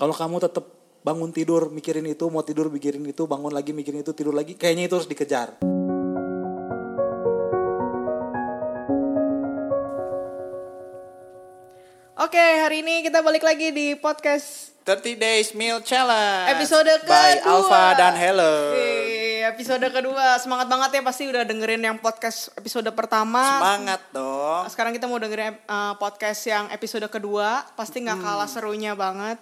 Kalau kamu tetap bangun tidur mikirin itu, mau tidur mikirin itu, bangun lagi mikirin itu, tidur lagi, kayaknya itu harus dikejar. Oke, hari ini kita balik lagi di podcast 30 Days Meal Challenge episode kedua. by Alpha dan Hello. Oke, episode kedua. Semangat banget ya pasti udah dengerin yang podcast episode pertama. Semangat dong. Sekarang kita mau dengerin uh, podcast yang episode kedua. Pasti nggak kalah Hmm. serunya banget.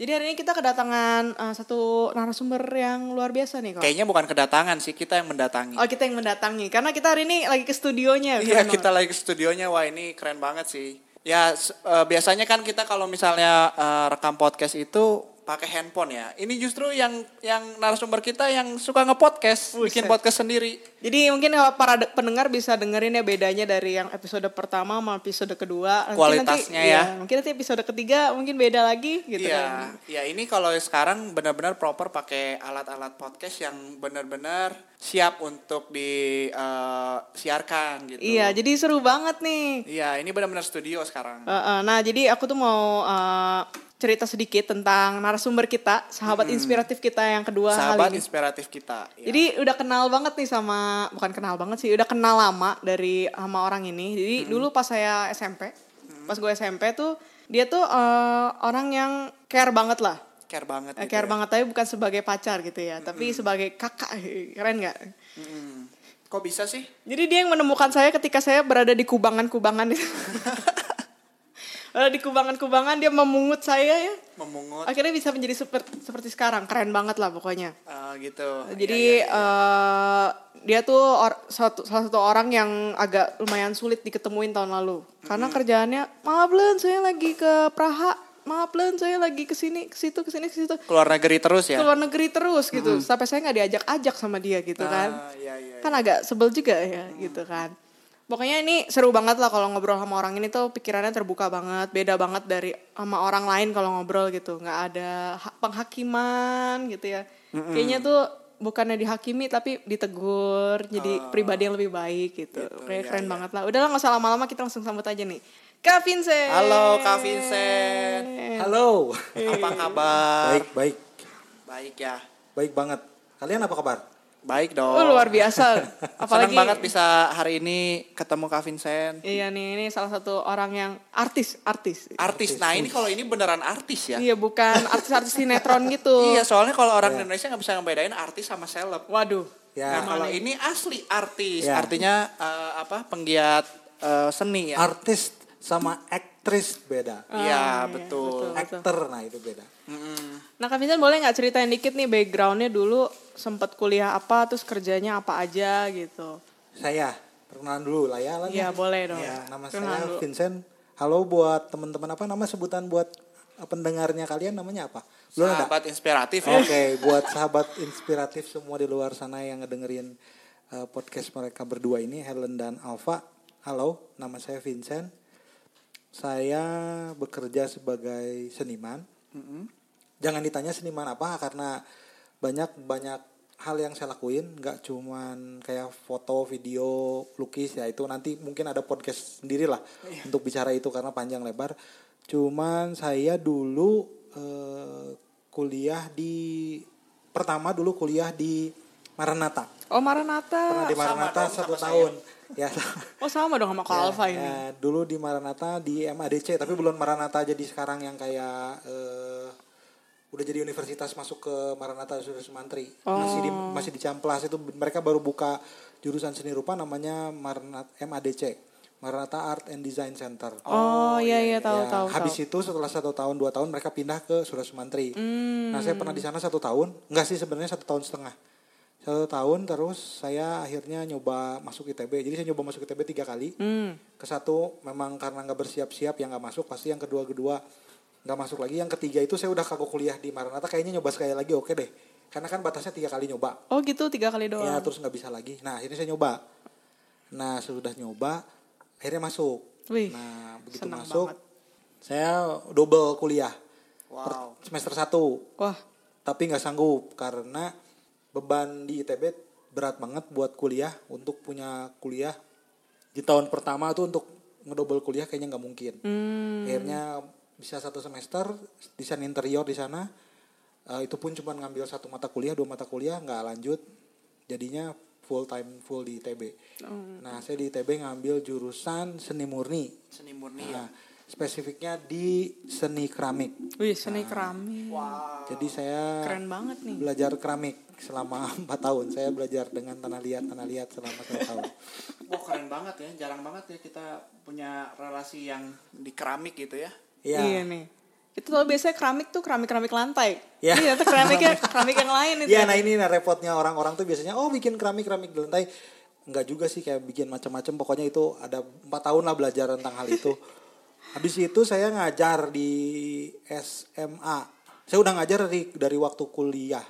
Jadi hari ini kita kedatangan uh, satu narasumber yang luar biasa nih kok. Kayaknya bukan kedatangan sih, kita yang mendatangi. Oh kita yang mendatangi karena kita hari ini lagi ke studionya. Iya, kita lagi ke studionya. Wah, ini keren banget sih. Ya, eh, biasanya kan kita kalau misalnya eh, rekam podcast itu pakai handphone ya. Ini justru yang yang narasumber kita yang suka nge-podcast, bikin podcast sendiri. Jadi mungkin kalau para de- pendengar bisa dengerin ya bedanya dari yang episode pertama sama episode kedua. Nanti- Kualitasnya nanti, ya. iya, Mungkin nanti episode ketiga mungkin beda lagi gitu Iya, kan. ya ini kalau sekarang benar-benar proper pakai alat-alat podcast yang benar-benar siap untuk disiarkan gitu. Iya, jadi seru banget nih. Iya, ini benar-benar studio sekarang. Uh, uh, nah, jadi aku tuh mau uh, cerita sedikit tentang narasumber kita, sahabat inspiratif kita yang kedua Hmm. Sahabat kali ini. inspiratif kita. Ya. Jadi udah kenal banget nih sama, bukan kenal banget sih, udah kenal lama dari sama orang ini. Jadi Hmm. dulu pas saya SMP, pas gue SMP tuh dia tuh uh, orang yang care banget lah. care banget. Eh, gitu care ya. banget tapi bukan sebagai pacar gitu ya, tapi sebagai kakak. Keren nggak? Mm-mm. Kok bisa sih? Jadi dia yang menemukan saya ketika saya berada di kubangan-kubangan itu. Berada di kubangan-kubangan dia memungut saya ya. Memungut Akhirnya bisa menjadi seperti seperti sekarang, keren banget lah pokoknya. eh, gitu. Jadi Iya, iya, iya. eh, dia tuh or- satu, salah satu orang yang agak lumayan sulit diketemuin tahun lalu. Karena kerjaannya, maaf Len, saya lagi ke Praha. Maaf Len, saya lagi ke sini, ke situ, ke sini, ke situ. keluar negeri terus ya. Ke luar negeri terus gitu. Sampai saya nggak diajak-ajak sama dia gitu kan. Ah, iya, iya, Kan agak sebel juga ya gitu kan. Pokoknya ini seru banget lah kalau ngobrol sama orang ini tuh pikirannya terbuka banget, beda banget dari sama orang lain kalau ngobrol gitu, nggak ada ha- penghakiman gitu ya. Kayaknya tuh bukannya dihakimi tapi ditegur, jadi pribadi yang lebih baik gitu. Kayak iya, keren iya. banget lah. Udahlah nggak usah lama-lama kita langsung sambut aja nih. Kak Vincent. Halo Kak Vincent. Halo. Apa kabar? Baik, baik. Baik ya. Baik banget. Kalian apa kabar? Baik dong. Oh luar biasa. Apalagi Senang banget bisa hari ini ketemu Kak Vincent. Iya nih, ini salah satu orang yang artis, artis. Artis. Nah, ini kalau ini beneran artis ya. Iya, bukan artis-artis sinetron gitu. Iya, soalnya kalau orang Indonesia nggak bisa ngebedain artis sama seleb. Waduh. Ya. Nah, kalau ini asli artis, Ya. artinya eh, apa? Penggiat eh, seni ya. Artis sama aktris beda. Ah, Iya, betul. Aktor, nah itu beda. Mm-mm. Nah, Kak Vincent boleh nggak ceritain dikit nih backgroundnya dulu sempat kuliah apa, terus kerjanya apa aja gitu. Saya perkenalan dulu lah ya. lah Iya, boleh dong. Ya, nama Kenalan saya dulu. Vincent. Halo buat teman-teman apa nama sebutan buat pendengarnya kalian namanya apa? Belum ada. Sahabat inspiratif ya. Oke, buat sahabat inspiratif semua di luar sana yang ngedengerin uh, podcast mereka berdua ini, Helen dan Alfa. Halo, nama saya Vincent. Saya bekerja sebagai seniman. Jangan ditanya seniman apa karena banyak banyak hal yang saya lakuin, nggak cuman kayak foto, video, lukis ya itu nanti mungkin ada podcast sendiri lah untuk bicara itu karena panjang lebar. Cuman saya dulu eh, kuliah di pertama dulu kuliah di Maranatha. Oh, Maranatha. Pernah di sama Maranatha dong satu sama tahun. Ya. Oh, sama dong sama Kak Ya, Alfa ini. ya, dulu di Maranatha di MADC tapi belum Maranatha jadi sekarang yang kayak eh, udah jadi universitas masuk ke Maranatha Universitas Mantri masih di Oh. masih di Camplas itu mereka baru buka jurusan seni rupa namanya Maranatha MADC Maranatha Art and Design Center. Oh, iya iya tahu Ya, tahu habis tahu. itu setelah satu tahun dua tahun mereka pindah ke Surat Sumantri. Hmm. Nah saya pernah di sana satu tahun, enggak sih sebenarnya satu tahun setengah. Satu tahun terus saya akhirnya nyoba masuk ITB. Jadi saya nyoba masuk ITB tiga kali. Hmm. Ke satu memang karena nggak bersiap-siap yang nggak masuk. Pasti yang kedua kedua nggak masuk lagi. Yang ketiga itu saya udah kagok kuliah di Maranatha. Kayaknya nyoba sekali lagi oke deh. Karena kan batasnya tiga kali nyoba. Oh, gitu tiga kali doang. Ya terus nggak bisa lagi. Nah akhirnya saya nyoba. Nah sudah nyoba akhirnya masuk. Wih, Nah begitu senang masuk banget. saya double kuliah. Wow. Semester 1 Wah, tapi nggak sanggup karena beban di ITB berat banget buat kuliah untuk punya kuliah di tahun pertama tuh untuk ngedouble kuliah kayaknya nggak mungkin hmm. akhirnya bisa satu semester desain interior di sana. Eh, itu pun cuma ngambil satu mata kuliah dua mata kuliah nggak lanjut. Jadinya full time full di ITB nah saya di ITB ngambil jurusan seni murni. Seni murni ya. nah, spesifiknya di seni keramik. Wih, seni keramik. jadi saya Keren banget nih. belajar keramik selama empat tahun. Saya belajar dengan tanah liat tanah liat selama satu tahun. Wah keren banget ya, jarang banget ya kita punya relasi yang di keramik gitu ya. Iya. Iya nih. Itu kalau biasanya keramik tuh keramik-keramik lantai. Iya. Iya, itu keramiknya keramik yang lain itu. Iya, nah ini nah repotnya orang-orang tuh biasanya oh bikin keramik-keramik di lantai. Enggak juga sih kayak bikin macam-macam. Pokoknya itu ada empat tahun lah belajar tentang hal itu. Habis itu saya ngajar di SMA. Saya udah ngajar dari dari waktu kuliah.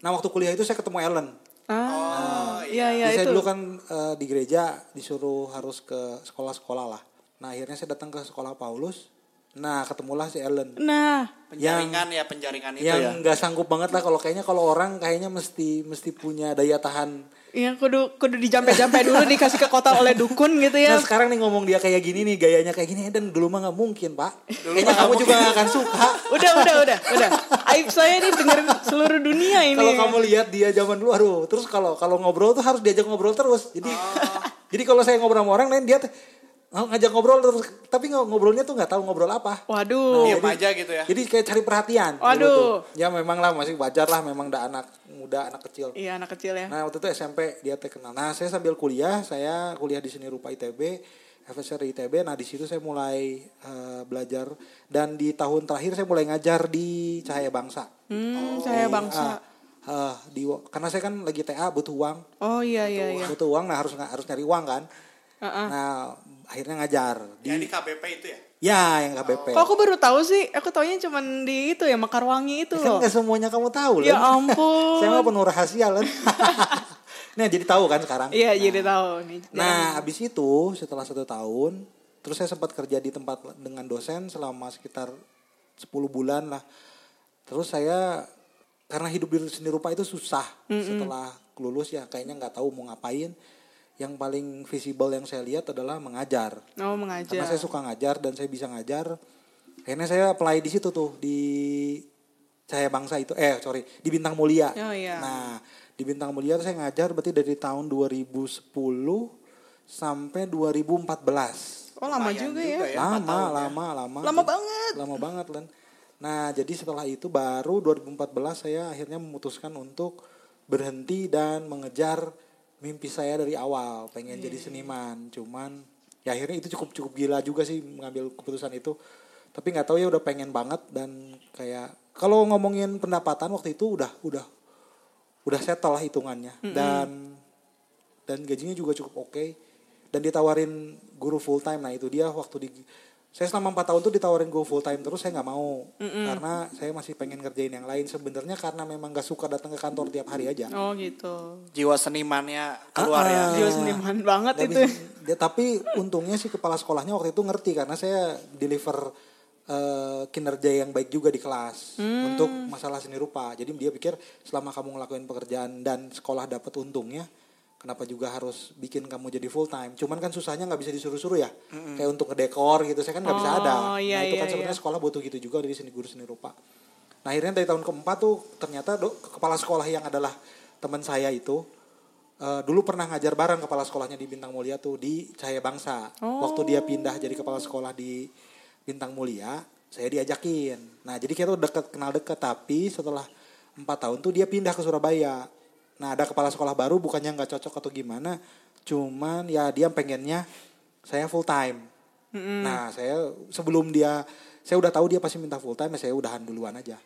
Nah waktu kuliah itu saya ketemu Ellen. Ah, iya iya Jadi saya itu. dulu kan eh, di gereja disuruh harus ke sekolah-sekolah lah. Nah akhirnya saya datang ke sekolah Paulus. Nah ketemulah si Ellen. Nah, Penjaringan ya, penjaringan itu ya. yang nggak sanggup banget lah kalau kayaknya kalau orang kayaknya mesti mesti punya daya tahan. iya kudu kudu dijampe-jampe dulu dikasih ke kota oleh dukun gitu ya. Nah sekarang nih ngomong dia kayak gini nih gayanya kayak gini dan dulu mah nggak mungkin pak. kayaknya kamu juga nggak akan suka. Udah, udah, udah, udah. Aib saya nih dengerin seluruh dunia ini. Kalau kamu lihat dia zaman dulu, aduh, terus kalau kalau ngobrol tuh harus diajak ngobrol terus. Jadi jadi kalau saya ngobrol sama orang lain dia tuh, oh, ngajak ngobrol terus, tapi ngo- ngobrolnya tuh nggak tahu ngobrol apa. Waduh. Diam aja gitu ya. Jadi kayak cari perhatian. Waduh. tuh. Ya memang lah masih wajar lah memang udah anak muda anak kecil. Iya anak kecil ya. Nah waktu itu SMP dia teh kenal. Nah saya sambil kuliah, saya kuliah di seni rupa ITB, FSR ITB. Nah di situ saya mulai eh, belajar dan di tahun terakhir saya mulai ngajar di Cahaya Bangsa. Hmm, saya bangsa. Ah, eh, di karena saya kan lagi TA butuh uang, Oh iya iya iya. butuh uang. Nah harus harus nyari uang kan. Heeh. Nah akhirnya ngajar Yang di di KBP itu ya. ya yang KBP. Kok aku baru tahu sih? Aku taunya cuman di itu ya Mekarwangi itu Kan loh. nggak semuanya kamu tahu Ya ampun. saya mah penuh rahasia Len. nah jadi tahu kan sekarang. Iya Nah. jadi tahu nih. Nah, abis itu setelah satu tahun, terus saya sempat kerja di tempat dengan dosen selama sekitar 10 bulan lah. Terus saya karena hidup di seni rupa itu susah setelah lulus ya kayaknya nggak tahu mau ngapain. Yang paling visible yang saya lihat adalah mengajar. Oh Karena mengajar. saya suka ngajar dan saya bisa ngajar. Akhirnya saya apply di situ tuh di Cahaya Bangsa itu eh sorry di Bintang Mulia. Oh, iya. Nah di Bintang Mulia tuh saya ngajar berarti dari tahun 2010 sampai 2014. Oh lama juga, juga ya. ya. lama, ya. lama, lama. Lama banget. Lama banget Len. Nah jadi setelah itu baru 2014 saya akhirnya memutuskan untuk berhenti dan mengejar mimpi saya dari awal pengen jadi Iya. seniman. Cuman ya akhirnya itu cukup cukup gila juga sih mengambil keputusan itu. Tapi nggak tahu ya udah pengen banget dan kayak kalau ngomongin pendapatan waktu itu udah udah udah settle lah hitungannya dan dan gajinya juga cukup oke dan ditawarin guru full time nah itu dia waktu di saya selama empat tahun tuh ditawarin guru full time terus saya nggak mau karena saya masih pengen ngerjain yang lain sebenarnya karena memang gak suka datang ke kantor tiap hari aja Oh gitu. Jiwa senimannya keluar Ah, ya. ah. Jiwa seniman banget itu. bisa- dia, tapi untungnya sih kepala sekolahnya waktu itu ngerti karena saya deliver eh, kinerja yang baik juga di kelas untuk masalah seni rupa. Jadi dia pikir selama kamu ngelakuin pekerjaan dan sekolah dapat untungnya, kenapa juga harus bikin kamu jadi full time? Cuman kan susahnya nggak bisa disuruh-suruh ya, kayak untuk ngedekor gitu. Saya kan nggak bisa Oh, ada. iya, nah itu iya, kan sebenarnya sekolah butuh gitu juga dari seni guru seni rupa. Nah akhirnya dari tahun keempat tuh ternyata do, kepala sekolah yang adalah teman saya itu eh, dulu pernah ngajar bareng kepala sekolahnya di Bintang Mulia tuh di Cahaya Bangsa. Waktu dia pindah jadi kepala sekolah di Bintang Mulia, saya diajakin. Nah jadi kita tuh deket kenal deket tapi setelah empat tahun tuh dia pindah ke Surabaya. Nah ada kepala sekolah baru bukannya nggak cocok atau gimana, cuman ya dia pengennya saya full time. Nah saya sebelum dia, saya udah tahu dia pasti minta full time, ya saya udahan duluan aja.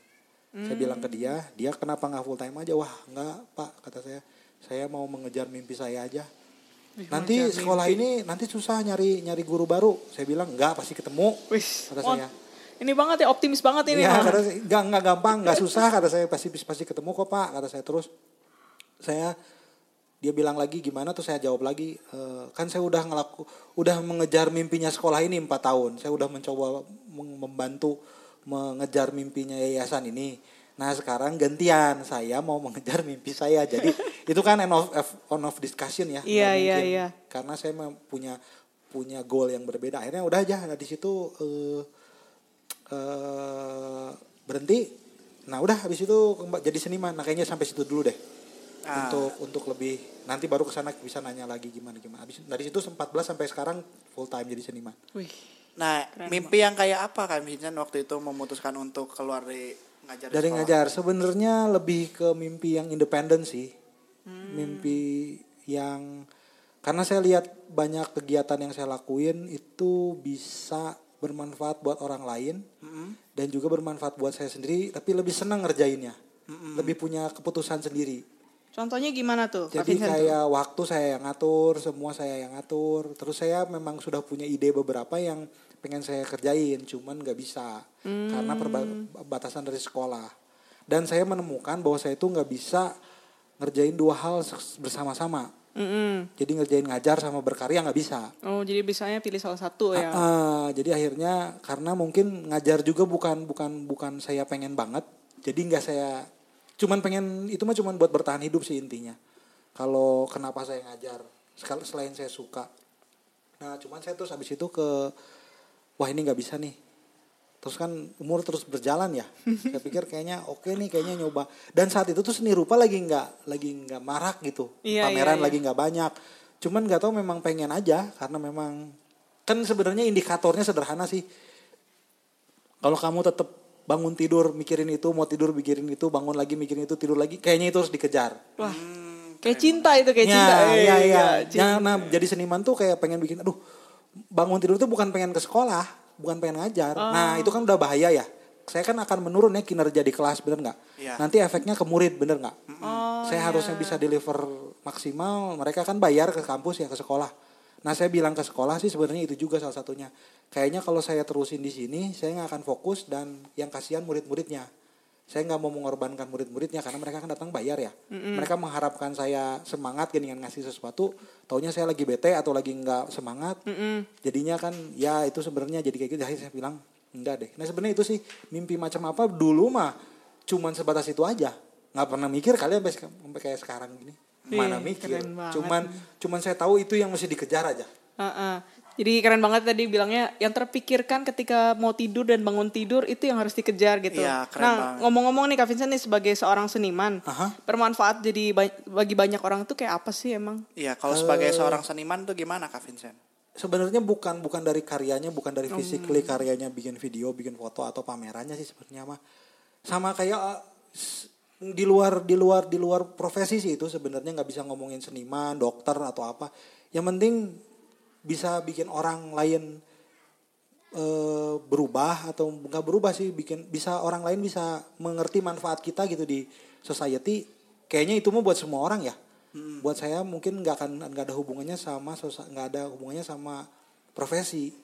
Saya bilang ke dia, dia kenapa nggak full time aja? Wah nggak pak, kata saya, saya mau mengejar mimpi saya aja. Nanti sekolah ini nanti susah nyari nyari guru baru. Saya bilang nggak pasti ketemu. Wis. Kata saya. Ini banget ya optimis banget ini. Iya, Mama. kata saya, gampang, nggak susah kata saya pasti pasti ketemu kok pak, kata saya terus. Saya dia bilang lagi gimana? Tuh saya jawab lagi "E, kan saya udah ngelaku udah mengejar mimpinya sekolah ini empat tahun. Saya udah mencoba mem- membantu mengejar mimpinya yayasan ini. Nah sekarang gantian saya mau mengejar mimpi saya. Jadi itu kan on off, on off discussion ya Iya, iya, iya. karena saya punya punya goal yang berbeda. Akhirnya udah aja nah, di situ eh, eh berhenti. Nah udah habis itu jadi seniman. Nah kayaknya sampai situ dulu deh Ah. untuk untuk lebih nanti baru ke sana bisa nanya lagi gimana gimana. Habis dari situ 14 sampai sekarang full time jadi seniman. Wih. Nah, mimpi yang kayak apa Kak Vincent waktu itu memutuskan untuk keluar dari ngajar dari sekolah? ngajar sebenarnya lebih ke mimpi yang independen sih. Mimpi yang karena saya lihat banyak kegiatan yang saya lakuin itu bisa bermanfaat buat orang lain dan juga bermanfaat buat saya sendiri tapi lebih senang ngerjainnya. Lebih punya keputusan sendiri Contohnya gimana tuh? Jadi tuh? kayak waktu saya yang ngatur semua saya yang ngatur terus saya memang sudah punya ide beberapa yang pengen saya kerjain cuman nggak bisa karena perbatasan dari sekolah dan saya menemukan bahwa saya itu nggak bisa ngerjain dua hal bersama-sama Mm-mm. jadi ngerjain ngajar sama berkarya nggak bisa Oh jadi bisanya pilih salah satu ya? Ah, jadi akhirnya karena mungkin ngajar juga bukan bukan bukan saya pengen banget jadi nggak saya cuman pengen itu mah cuman buat bertahan hidup sih intinya. Kalau kenapa saya ngajar selain saya suka. Nah cuman saya terus habis itu ke wah ini nggak bisa nih. Terus kan umur terus berjalan ya. Saya pikir kayaknya oke nih kayaknya nyoba. Dan saat itu tuh seni rupa lagi nggak lagi nggak marak gitu. Iya, pameran iya, iya. lagi nggak banyak. Cuman nggak tahu memang pengen aja karena memang kan sebenarnya indikatornya sederhana sih. Kalau kamu tetap bangun tidur mikirin itu mau tidur mikirin itu bangun lagi mikirin itu tidur lagi kayaknya itu harus dikejar Wah, kayak cinta itu kayak ya, cinta. Iya, iya. cinta. Nah, nah, jadi seniman tuh kayak pengen bikin, aduh, bangun tidur tuh bukan pengen ke sekolah, bukan pengen ngajar. Oh. Nah, itu kan udah bahaya ya. Saya kan akan menurun ya kinerja di kelas, bener nggak? Iya. Nanti efeknya ke murid, bener nggak? Oh, saya harusnya bisa deliver maksimal. Mereka kan bayar ke kampus ya ke sekolah. Nah, saya bilang ke sekolah sih sebenarnya itu juga salah satunya. Kayaknya kalau saya terusin di sini, saya nggak akan fokus dan yang kasihan murid-muridnya. Saya nggak mau mengorbankan murid-muridnya karena mereka kan datang bayar ya. Mereka mengharapkan saya semangat dengan ngasih sesuatu, taunya saya lagi bete atau lagi nggak semangat. Mm-mm. Jadinya kan ya itu sebenarnya jadi kayak gitu. Akhirnya saya bilang enggak deh. Nah sebenarnya itu sih mimpi macam apa dulu mah cuman sebatas itu aja. Nggak pernah mikir kali sampai sampai kayak sekarang gini. Mana mikir. Cuman cuman saya tahu itu yang mesti dikejar aja. Heeh. Jadi keren banget tadi bilangnya yang terpikirkan ketika mau tidur dan bangun tidur itu yang harus dikejar gitu. Iya, keren nah, banget. ngomong-ngomong nih Kak Vincent nih sebagai seorang seniman, Aha. bermanfaat jadi ba- bagi banyak orang tuh kayak apa sih emang? Iya, kalau sebagai seorang seniman tuh gimana Kak Vincent? sebenarnya bukan bukan dari karyanya, bukan dari physically karyanya bikin video, bikin foto atau pamerannya sih sebenarnya mah. Sama kayak uh, s- di luar di luar di luar profesi sih itu sebenarnya nggak bisa ngomongin seniman, dokter atau apa. Yang penting bisa bikin orang lain eh, berubah atau nggak berubah sih bikin bisa orang lain bisa mengerti manfaat kita gitu di society. Kayaknya itu mah buat semua orang ya. Buat saya mungkin nggak akan nggak ada hubungannya sama nggak ada hubungannya sama profesi.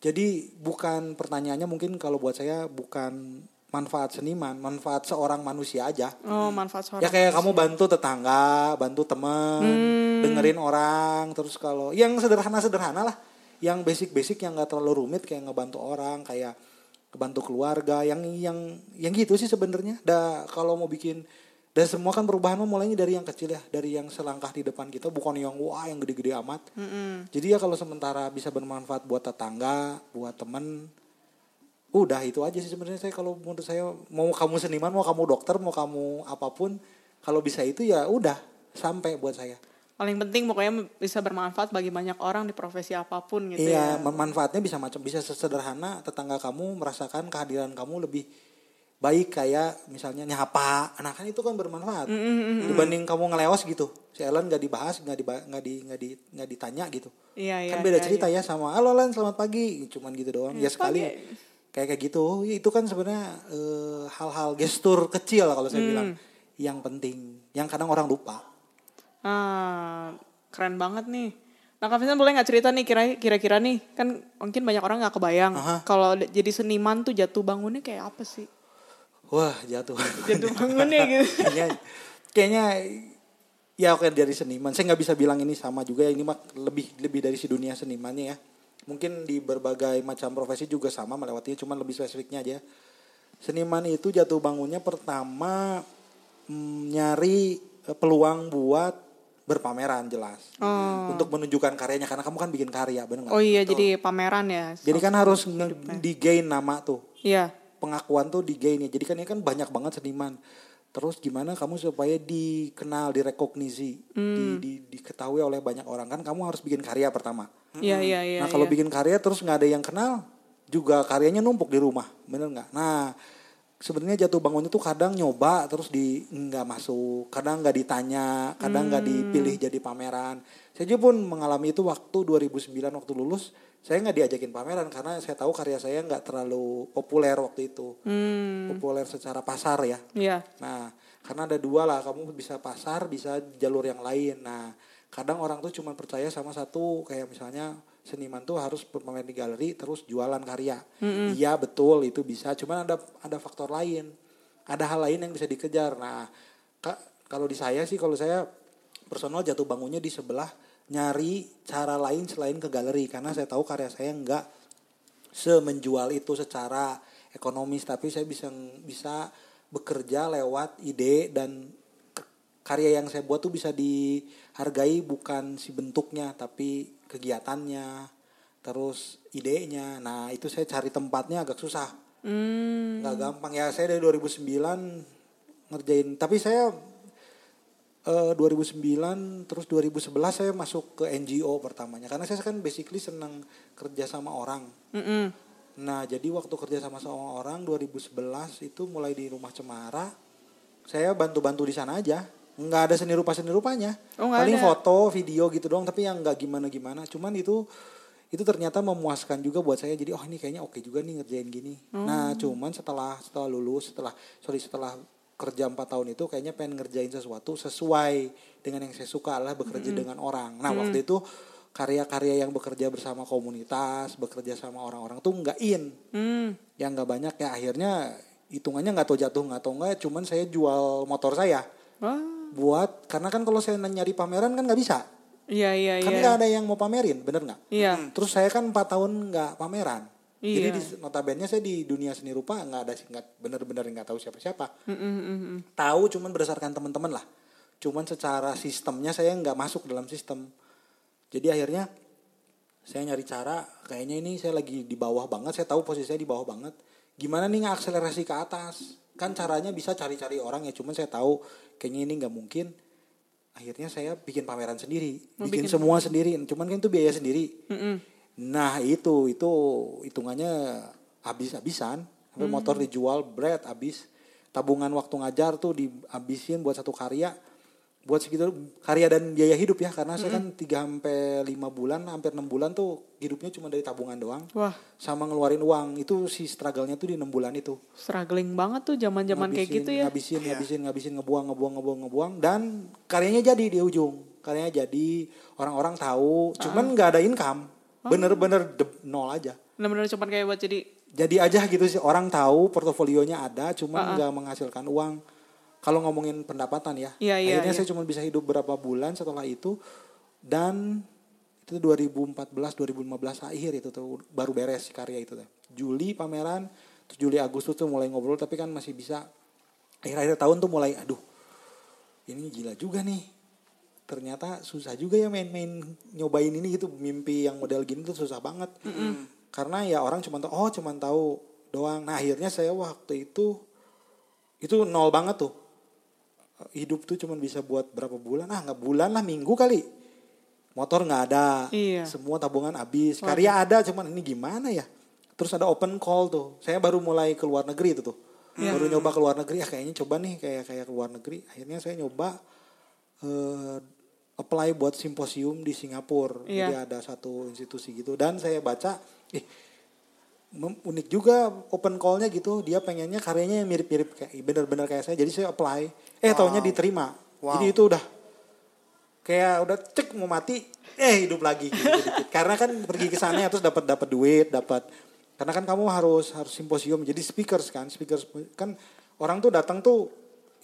Jadi bukan pertanyaannya mungkin kalau buat saya bukan manfaat seniman manfaat seorang manusia aja Oh, manfaat seorang. Ya kayak kamu bantu tetangga, bantu teman, dengerin orang, terus kalau yang sederhana-sederhana lah, yang basic-basic yang nggak terlalu rumit kayak ngebantu orang, kayak ngebantu keluarga, yang yang yang gitu sih sebenarnya. Da kalau mau bikin dan semua kan perubahan mulainya dari yang kecil ya, dari yang selangkah di depan kita, bukan yang wah yang gede-gede amat. Mm-mm. Jadi ya kalau sementara bisa bermanfaat buat tetangga, buat temen, udah itu aja sih sebenarnya saya kalau menurut saya mau kamu seniman, mau kamu dokter, mau kamu apa pun, kalau bisa itu ya udah sampai buat saya. Paling penting pokoknya bisa bermanfaat bagi banyak orang di profesi apa pun gitu iya, ya. manfaatnya bisa macam bisa sesederhana tetangga kamu merasakan kehadiran kamu lebih baik kayak misalnya nyapa, nah kan itu kan bermanfaat. Dibanding kamu ngelewas gitu, si Ellen nggak dibahas, nggak diba- nggak di nggak di nggak ditanya gitu. Iya, iya. kan beda iya, cerita iya. ya sama halo Len selamat pagi cuman gitu doang ya sekali kayak kayak gitu. Itu kan sebenarnya eh, hal-hal gestur kecil kalau saya Hmm. bilang. Yang penting yang kadang orang lupa. Ah, keren banget nih. Nah, Kak Vincent boleh nggak cerita nih kira- kira-kira nih? Kan mungkin banyak orang nggak kebayang kalau jadi seniman tuh jatuh bangunnya kayak apa sih? wah jatuh. Jatuh bangunnya gitu. kayaknya kayaknya ya oke dari seniman. Saya nggak bisa bilang ini sama juga ya ini mah lebih lebih dari si dunia senimannya ya mungkin di berbagai macam profesi juga sama melewatinya cuman lebih spesifiknya aja seniman itu jatuh bangunnya pertama mm, nyari eh, peluang buat berpameran jelas untuk menunjukkan karyanya karena kamu kan bikin karya benar nggak Oh iya, jadi pameran ya. jadi kan harus di gain nama tuh Iya. pengakuan tuh di gay nih. Jadi kan ini kan banyak banget seniman. Terus gimana kamu supaya dikenal, direkognisi, di, di- diketahui oleh banyak orang kan kamu harus bikin karya pertama. Iya, iya, iya. nah kalau iya. bikin karya terus nggak ada yang kenal, juga karyanya numpuk di rumah, bener nggak? Nah sebenarnya jatuh bangun itu kadang nyoba terus di nggak masuk, kadang nggak ditanya, kadang nggak dipilih jadi pameran. Saya juga pun mengalami itu waktu 2009 waktu lulus, saya nggak diajakin pameran karena saya tahu karya saya nggak terlalu populer waktu itu, Hmm, populer secara pasar ya. iya. Nah, karena ada dua lah, kamu bisa pasar, bisa jalur yang lain. Nah, kadang orang tuh cuma percaya sama satu, kayak misalnya seniman tuh harus bermain di galeri terus jualan karya. Iya betul itu bisa, cuman ada ada faktor lain, ada hal lain yang bisa dikejar. Nah, kalau di saya sih, kalau saya personal jatuh bangunnya di sebelah nyari cara lain selain ke galeri. Karena saya tahu karya saya nggak semenjual itu secara ekonomis tapi saya bisa bisa bekerja lewat ide dan karya yang saya buat tuh bisa dihargai bukan si bentuknya tapi kegiatannya terus idenya. Nah itu saya cari tempatnya agak susah. Hmm, nggak gampang. Ya saya dari 2009 ngerjain tapi saya eh, 2009 terus 2011 saya masuk ke NGO pertamanya karena saya kan basically senang kerja sama orang mm-mm. Nah, jadi waktu kerja sama sama orang 2011 itu mulai di rumah Cemara, saya bantu-bantu di sana aja. Nggak ada seni rupa seni rupanya. Oh, Paling ada. foto, video gitu doang, tapi yang nggak gimana-gimana. Cuman itu itu ternyata memuaskan juga buat saya. Jadi oh ini kayaknya oke juga nih ngerjain gini. Nah, cuman setelah setelah lulus, setelah sorry setelah kerja 4 tahun itu kayaknya pengen ngerjain sesuatu sesuai dengan yang saya suka adalah bekerja dengan orang. Nah, waktu itu karya-karya yang bekerja bersama komunitas, bekerja sama orang-orang tuh nggak in. Hmm, yang nggak banyak ya akhirnya hitungannya nggak tahu jatuh nggak tahu nggak cuman saya jual motor saya. Wah, buat karena kan kalau saya nyari pameran kan nggak bisa. Iya iya kan iya. nggak ada yang mau pamerin bener nggak? Iya. terus saya kan empat tahun nggak pameran jadi Iya. di notabene saya di dunia seni rupa nggak ada nggak bener-bener nggak tahu siapa-siapa. Mm, mm, mm, mm. tahu cuman berdasarkan teman-teman lah. Cuman secara sistemnya saya nggak masuk dalam sistem. Jadi akhirnya saya nyari cara kayaknya ini saya lagi di bawah banget saya tahu posisi saya di bawah banget. Gimana nih akselerasi ke atas? Kan caranya bisa cari-cari orang ya cuman saya tahu kayaknya ini nggak mungkin. Akhirnya saya bikin pameran sendiri Oh, bikin, bikin semua sendiri. Cuman kan itu biaya sendiri. Mm-mm. Nah itu itu hitungannya habis-habisan. Sampai motor dijual bread habis. Tabungan waktu ngajar tuh dihabisin buat satu karya. Buat segitu karya dan biaya hidup ya karena saya kan 3 sampai 5 bulan hampir 6 bulan tuh hidupnya cuma dari tabungan doang Wah, sama ngeluarin uang. Itu si struggle-nya tuh di 6 bulan itu. struggling banget tuh zaman-zaman kayak gitu ya. Ngabisin, Iya. ngabisin, ngabisin, ngebuang, ngebuang, ngebuang, ngebuang dan karyanya jadi di ujung. Karyanya jadi orang-orang tahu, cuman nggak ada income. Bener-bener de- nol aja. Bener-bener cuman kayak buat jadi jadi aja gitu sih. Orang tahu portofolionya ada cuman nggak menghasilkan uang. Kalau ngomongin pendapatan ya. Iya, iya, akhirnya iya. saya cuma bisa hidup berapa bulan setelah itu. Dan itu 2014 2015 akhir itu tuh baru beres karya itu tuh. Juli pameran terus Juli Agustus tuh mulai ngobrol tapi kan masih bisa. Akhir-akhir tahun tuh mulai aduh ini gila juga nih ternyata susah juga ya main-main nyobain ini gitu. Mimpi yang model gini tuh susah banget. Karena ya orang cuma tahu oh cuma tahu doang. Nah akhirnya saya waktu itu itu nol banget tuh. Hidup tuh cuma bisa buat berapa bulan? Ah nggak bulan lah minggu kali. Motor nggak ada. Iya. semua tabungan habis. Karya ada cuman ini gimana ya? Terus ada open call tuh. Saya baru mulai ke luar negeri itu tuh. Baru nyoba ke luar negeri. Ah kayaknya coba nih kayak kayak ke luar negeri. Akhirnya saya nyoba eh apply buat simposium di Singapura. Iya. jadi ada satu institusi gitu. Dan saya baca mem- unik juga open call-nya gitu. Dia pengennya karyanya yang mirip-mirip kayak bener-bener kayak saya. Jadi saya apply. Eh taunya diterima. Wow. jadi itu udah kayak udah cek mau mati eh hidup lagi gitu dikit. karena kan pergi ke sana terus dapat dapat duit dapat. Karena kan kamu harus harus simposium. Jadi speakers kan speakers kan orang tuh datang tuh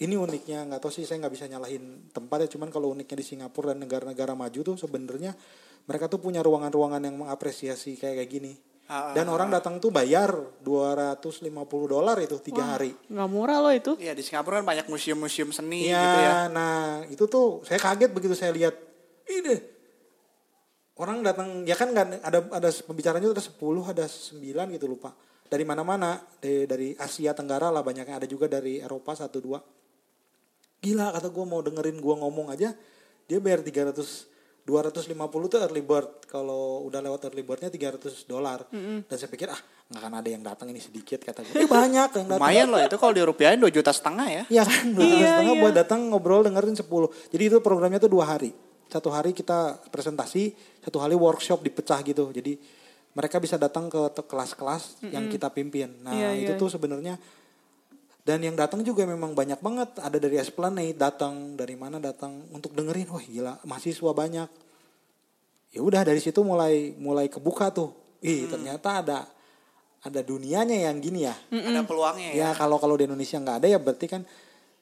ini uniknya nggak tahu sih saya nggak bisa nyalahin tempat ya cuman kalau uniknya di Singapura dan negara-negara maju tuh sebenarnya mereka tuh punya ruangan-ruangan yang mengapresiasi kayak kayak gini. Ah, dan orang datang tuh bayar 250 dolar itu tiga hari. nggak murah loh itu. Iya di Singapura kan banyak museum-museum seni Iya, gitu ya. nah itu tuh saya kaget begitu saya lihat. Ini orang datang ya kan nggak ada ada pembicaranya ada 10 ada 9 gitu lupa. Dari mana-mana dari, dari Asia Tenggara lah banyaknya. Ada juga dari Eropa satu dua gila kata gue mau dengerin gue ngomong aja dia bayar 300 250 tuh early bird kalau udah lewat early birdnya 300 dolar dan saya pikir ah nggak akan ada yang datang ini sedikit kata gue eh, banyak yang datang Lumayan loh itu kalau dirupiahin 2 juta setengah ya. Iya kan, dua Iya, juta setengah iya. buat datang ngobrol dengerin 10. Jadi itu programnya tuh dua hari. Satu hari kita presentasi, satu hari workshop dipecah gitu. Jadi mereka bisa datang ke kelas-kelas yang kita pimpin. Nah Iya, itu iya. tuh sebenarnya dan yang datang juga memang banyak banget. Ada dari Esplanade datang, dari mana datang untuk dengerin. Wah gila, mahasiswa banyak. Ya udah dari situ mulai mulai kebuka tuh. Ih ternyata ada ada dunianya yang gini ya. Ada peluangnya ya. Ya kalau kalau di Indonesia nggak ada ya berarti kan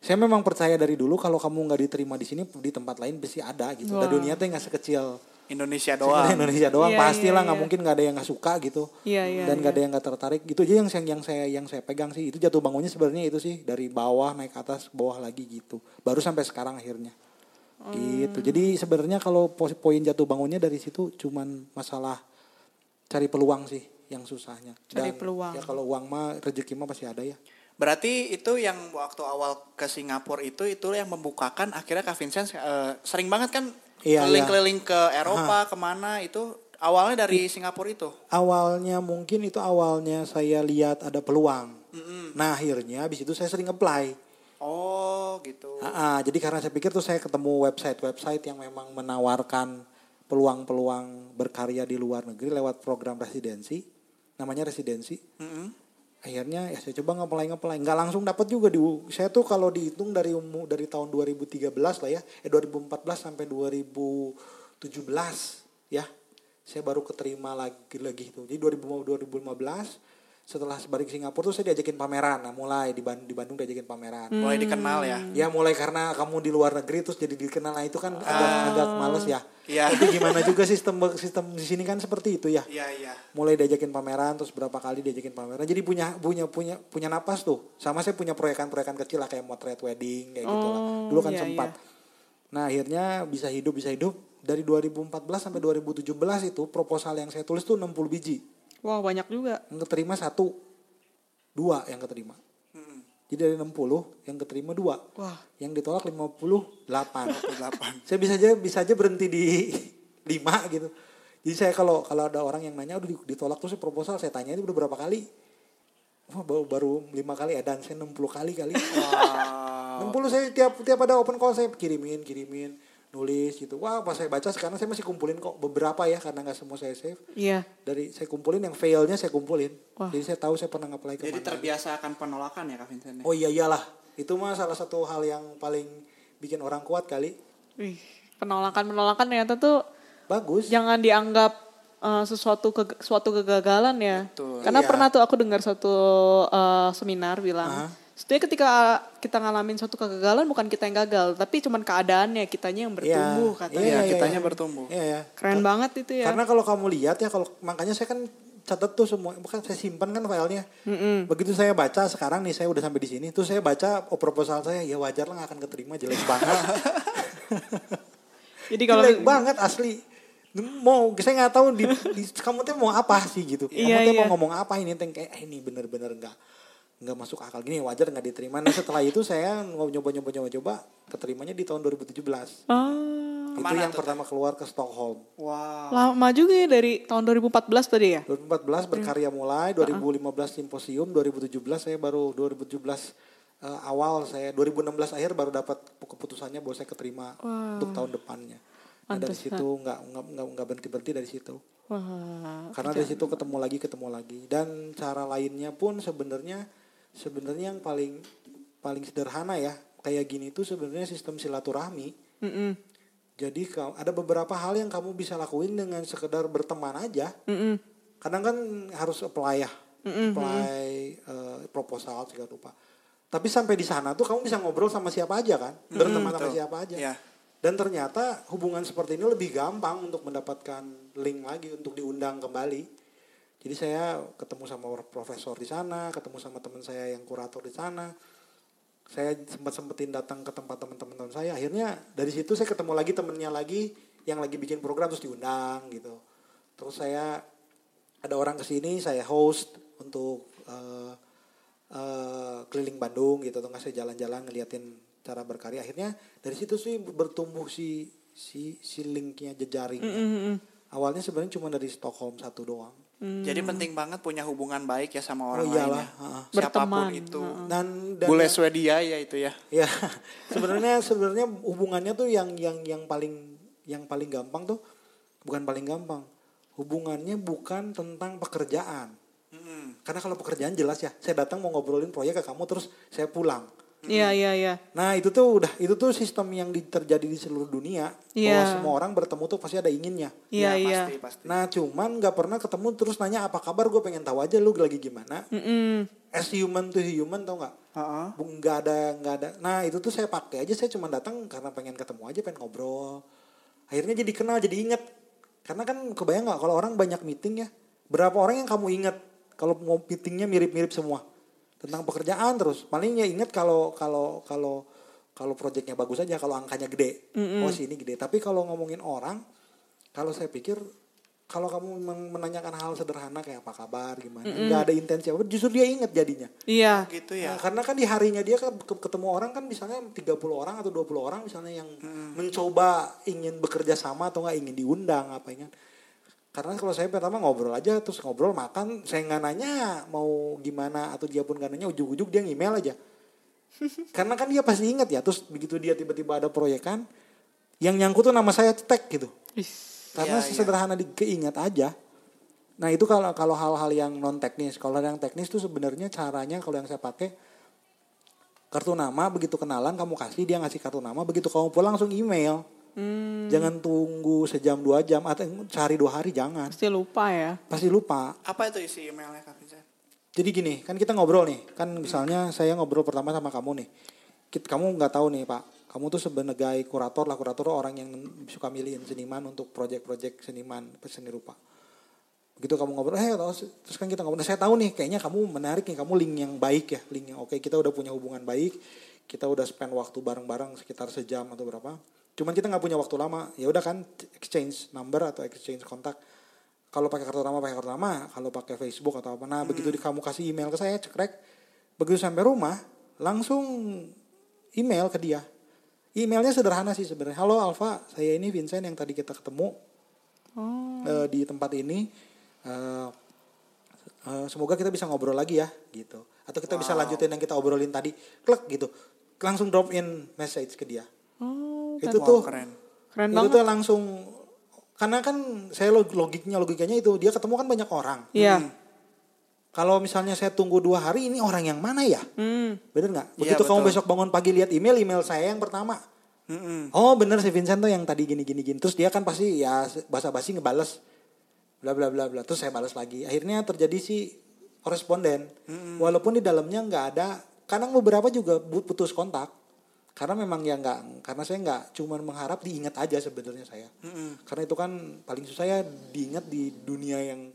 saya memang percaya dari dulu kalau kamu nggak diterima di sini di tempat lain pasti ada gitu. Dan Wah. dunia tuh nggak sekecil Indonesia doang. Indonesia doang Iya, pastilah iya, nggak iya. mungkin nggak ada yang nggak suka gitu. Iya, iya, Dan nggak iya. ada yang nggak tertarik gitu aja yang yang yang saya yang saya pegang sih itu jatuh bangunnya sebenarnya itu sih dari bawah naik ke atas bawah lagi gitu. Baru sampai sekarang akhirnya. Gitu. Hmm. Jadi sebenarnya kalau poin jatuh bangunnya dari situ cuman masalah cari peluang sih yang susahnya. Cari peluang. Ya kalau uang mah rezeki mah pasti ada ya. Berarti itu yang waktu awal ke Singapura itu itu yang membukakan akhirnya Kak Vincent eh, sering banget kan Iya, keliling-keliling ke Eropa ke mana itu awalnya dari Singapura itu. awalnya mungkin itu awalnya saya lihat ada peluang. Nah akhirnya habis itu saya sering apply. Oh gitu. Ah, jadi karena saya pikir tuh saya ketemu website-website yang memang menawarkan peluang-peluang berkarya di luar negeri lewat program residensi, namanya residensi. Mm-mm. Akhirnya ya saya coba ngeplay ngeplay, nggak langsung dapat juga di saya tuh kalau dihitung dari umur dari tahun 2013 lah ya, eh 2014 sampai 2017 ya. Saya baru keterima lagi lagi itu. Jadi 2000 2015 setelah balik ke Singapura tuh saya diajakin pameran. Nah, mulai di, Ban- di Bandung diajakin pameran. Mulai dikenal ya. Ya mulai karena kamu di luar negeri terus jadi dikenal nah itu kan agak agak males ya. Iya. Tapi gimana juga sistem sistem di sini kan seperti itu ya. Iya iya. Mulai diajakin pameran terus berapa kali diajakin pameran. Jadi punya punya punya punya napas tuh. Sama saya punya proyekan-proyekan kecil lah kayak motret wedding kayak gitu lah. Oh, Dulu kan iya, sempat. Nah, akhirnya bisa hidup bisa hidup dari 2014 sampai 2017 itu proposal yang saya tulis tuh 60 biji. Wah banyak juga. Yang keterima satu, dua yang keterima. Mm-mm. Jadi dari 60 yang keterima dua. Wah. Yang ditolak 58. 58. saya bisa aja bisa aja berhenti di 5 gitu. Jadi saya kalau kalau ada orang yang nanya udah di- ditolak terus proposal saya tanya itu udah berapa kali? Wah, baru baru 5 kali ya dan saya 60 kali kali. Wow. 60 saya tiap tiap ada open call saya kirimin kirimin nulis gitu. Wah, pas saya baca sekarang saya masih kumpulin kok beberapa ya karena nggak semua saya save. Iya. Dari saya kumpulin yang failnya saya kumpulin. Wah. Jadi saya tahu saya pernah ke Jadi terbiasa akan penolakan ya Kak Vincent. ya? Oh iya iyalah. Itu mah salah satu hal yang paling bikin orang kuat kali. Wih, penolakan-penolakan ternyata tuh Bagus. jangan dianggap eh, sesuatu ke, suatu kegagalan ya. Betul. Karena Iya. pernah tuh aku dengar satu eh, seminar bilang, Aha. Sebetulnya ketika kita ngalamin suatu kegagalan bukan kita yang gagal, tapi cuman keadaannya kitanya yang bertumbuh katanya. Iya, Iya, iya, kitanya iya. bertumbuh. Iya ya. Keren banget itu ya. Karena kalau kamu lihat ya kalau makanya saya kan catat tuh semua bukan saya simpan kan filenya. Begitu saya baca sekarang nih saya udah sampai di sini tuh saya baca oh, proposal saya ya wajar lah nggak akan keterima jelek banget. Jadi kalau jelek banget asli. Mau saya nggak tahu di, di- kamu tuh mau apa sih gitu. Kamu Iya, tuh iya. mau ngomong apa ini teng kayak eh, ini bener-bener nggak nggak masuk akal gini wajar nggak diterima. Nah setelah itu saya nyoba nyoba nyoba coba keterimanya di tahun 2017. Ah, itu yang tuh, pertama keluar ke Stockholm. Wow. lama juga ya dari tahun 2014 tadi ya. 2014 berkarya mulai, 2015 simposium, 2017 saya baru 2017 eh, awal saya 2016 akhir baru dapat keputusannya bahwa saya keterima untuk tahun depannya. Nah, dari situ nggak nggak nggak nggak berhenti berhenti dari situ. Wah, Karena dari situ ketemu lagi ketemu lagi dan cara lainnya pun sebenarnya sebenarnya yang paling paling sederhana ya kayak gini tuh sebenarnya sistem silaturahmi. Mm-mm. Jadi kau- ada beberapa hal yang kamu bisa lakuin dengan sekedar berteman aja. Mm-mm. Kadang kan harus apply ya, apply eh, proposal segala rupa. Tapi sampai di sana tuh kamu bisa ngobrol sama siapa aja kan, berteman sama siapa aja. Iya. Dan ternyata hubungan seperti ini lebih gampang untuk mendapatkan link lagi untuk diundang kembali. Jadi saya ketemu sama profesor di sana, ketemu sama teman saya yang kurator di sana. Saya sempat sempetin datang ke tempat teman-teman saya. Akhirnya dari situ saya ketemu lagi temennya lagi yang lagi bikin program terus diundang gitu. Terus saya ada orang ke sini, saya host untuk eh, eh, keliling Bandung gitu atau nggak saya jalan-jalan ngeliatin cara berkarya akhirnya dari situ sih bertumbuh si si si linknya jejaring awalnya sebenarnya cuma dari Stockholm satu doang Jadi penting banget punya hubungan baik ya sama oh orang iyalah lainnya. heeh. Siapa pun Berteman, itu. dan, dan Bule Swedia ya itu ya. ya sebenarnya sebenarnya hubungannya tuh yang yang yang paling yang paling gampang tuh bukan paling gampang hubungannya bukan tentang pekerjaan Mm-mm. karena kalau pekerjaan jelas ya saya datang mau ngobrolin proyek ke kamu terus saya pulang Iya iya iya. nah itu tuh udah itu tuh sistem yang di- terjadi di seluruh dunia bahwa Iya. semua orang bertemu tuh pasti ada inginnya Iya Ya, iya. Pasti, pasti. nah cuman nggak pernah ketemu terus nanya apa kabar gue pengen tahu aja lu lagi gimana Mm-mm. as human to human tau nggak Heeh. Bu- nggak ada nggak ada nah itu tuh saya pakai aja saya cuma datang karena pengen ketemu aja pengen ngobrol akhirnya jadi kenal jadi inget karena kan kebayang nggak kalau orang banyak meeting ya berapa orang yang kamu inget kalau mau meetingnya mirip-mirip semua tentang pekerjaan terus. Palingnya inget kalau kalau kalau kalau proyeknya bagus aja kalau angkanya gede. Oh sini gede. Tapi kalau ngomongin orang kalau saya pikir kalau kamu men- menanyakan hal sederhana kayak apa kabar gimana nggak ada intensi apa justru dia inget jadinya. Iya. Gitu ya. Nah, karena kan di harinya dia kan ke- ketemu orang kan misalnya 30 orang atau 20 orang misalnya yang mencoba ingin bekerja sama atau nggak ingin diundang apa ingin. Karena kalau saya pertama ngobrol aja terus ngobrol makan saya nggak nanya mau gimana atau dia pun nggak nanya ujung-ujung dia email aja. Karena kan dia pasti ingat ya terus begitu dia tiba-tiba ada proyekan yang nyangkut tuh nama saya tag gitu. Is. Karena Iya, iya. sederhana di keingat aja. Nah itu kalau kalau hal-hal yang non teknis, kalau yang teknis tuh sebenarnya caranya kalau yang saya pakai kartu nama begitu kenalan kamu kasih dia ngasih kartu nama begitu kamu pulang langsung email. Hmm, Jangan tunggu sejam dua jam atau sehari dua hari jangan. pasti lupa ya. Pasti lupa. Apa itu isi emailnya Kak Vincent? Jadi gini, kan kita ngobrol nih. Kan misalnya saya ngobrol pertama sama kamu nih. Kamu nggak tahu nih Pak. Kamu tuh sebagai kurator lah. Kurator tuh orang yang suka milihin seniman untuk proyek-proyek seniman, seni rupa. Begitu kamu ngobrol, eh terus terus kan kita ngobrol. Nah, saya tahu nih, kayaknya kamu menarik nih. Kamu link yang baik ya. Link yang oke. Kita udah punya hubungan baik. Kita udah spend waktu bareng-bareng sekitar sejam atau berapa. Cuman kita nggak punya waktu lama. Ya udah kan exchange number atau exchange kontak. Kalau pakai kartu nama pakai kartu nama kalau pakai Facebook atau apa. Nah begitu di, kamu kasih email ke saya cekrek. Begitu sampai rumah langsung email ke dia. Emailnya sederhana sih sebenarnya. Halo Alfa saya ini Vincent yang tadi kita ketemu eh, di tempat ini. Eh, eh, semoga kita bisa ngobrol lagi ya gitu. Atau kita bisa lanjutin yang kita obrolin tadi. Klik gitu. Langsung drop in message ke dia. Oh, itu Wow, tuh keren. keren itu banget. tuh langsung karena kan saya log- logiknya logikanya itu dia ketemu kan banyak orang. Iya. Kalau misalnya saya tunggu dua hari ini orang yang mana ya? Hmm. Bener nggak? Iya, Begitu kamu betul. besok bangun pagi lihat email email saya yang pertama. Mm-mm. Oh bener si Vincent tuh yang tadi gini gini gini. Terus dia kan pasti ya basa-basi ngebales bla bla bla bla. Terus saya balas lagi. Akhirnya terjadi si koresponden. Walaupun di dalamnya nggak ada. Kadang beberapa juga putus kontak. Karena memang ya nggak. Karena saya nggak cuma mengharap diingat aja sebenarnya saya. Mm-mm. Karena itu kan paling susah ya diingat di dunia yang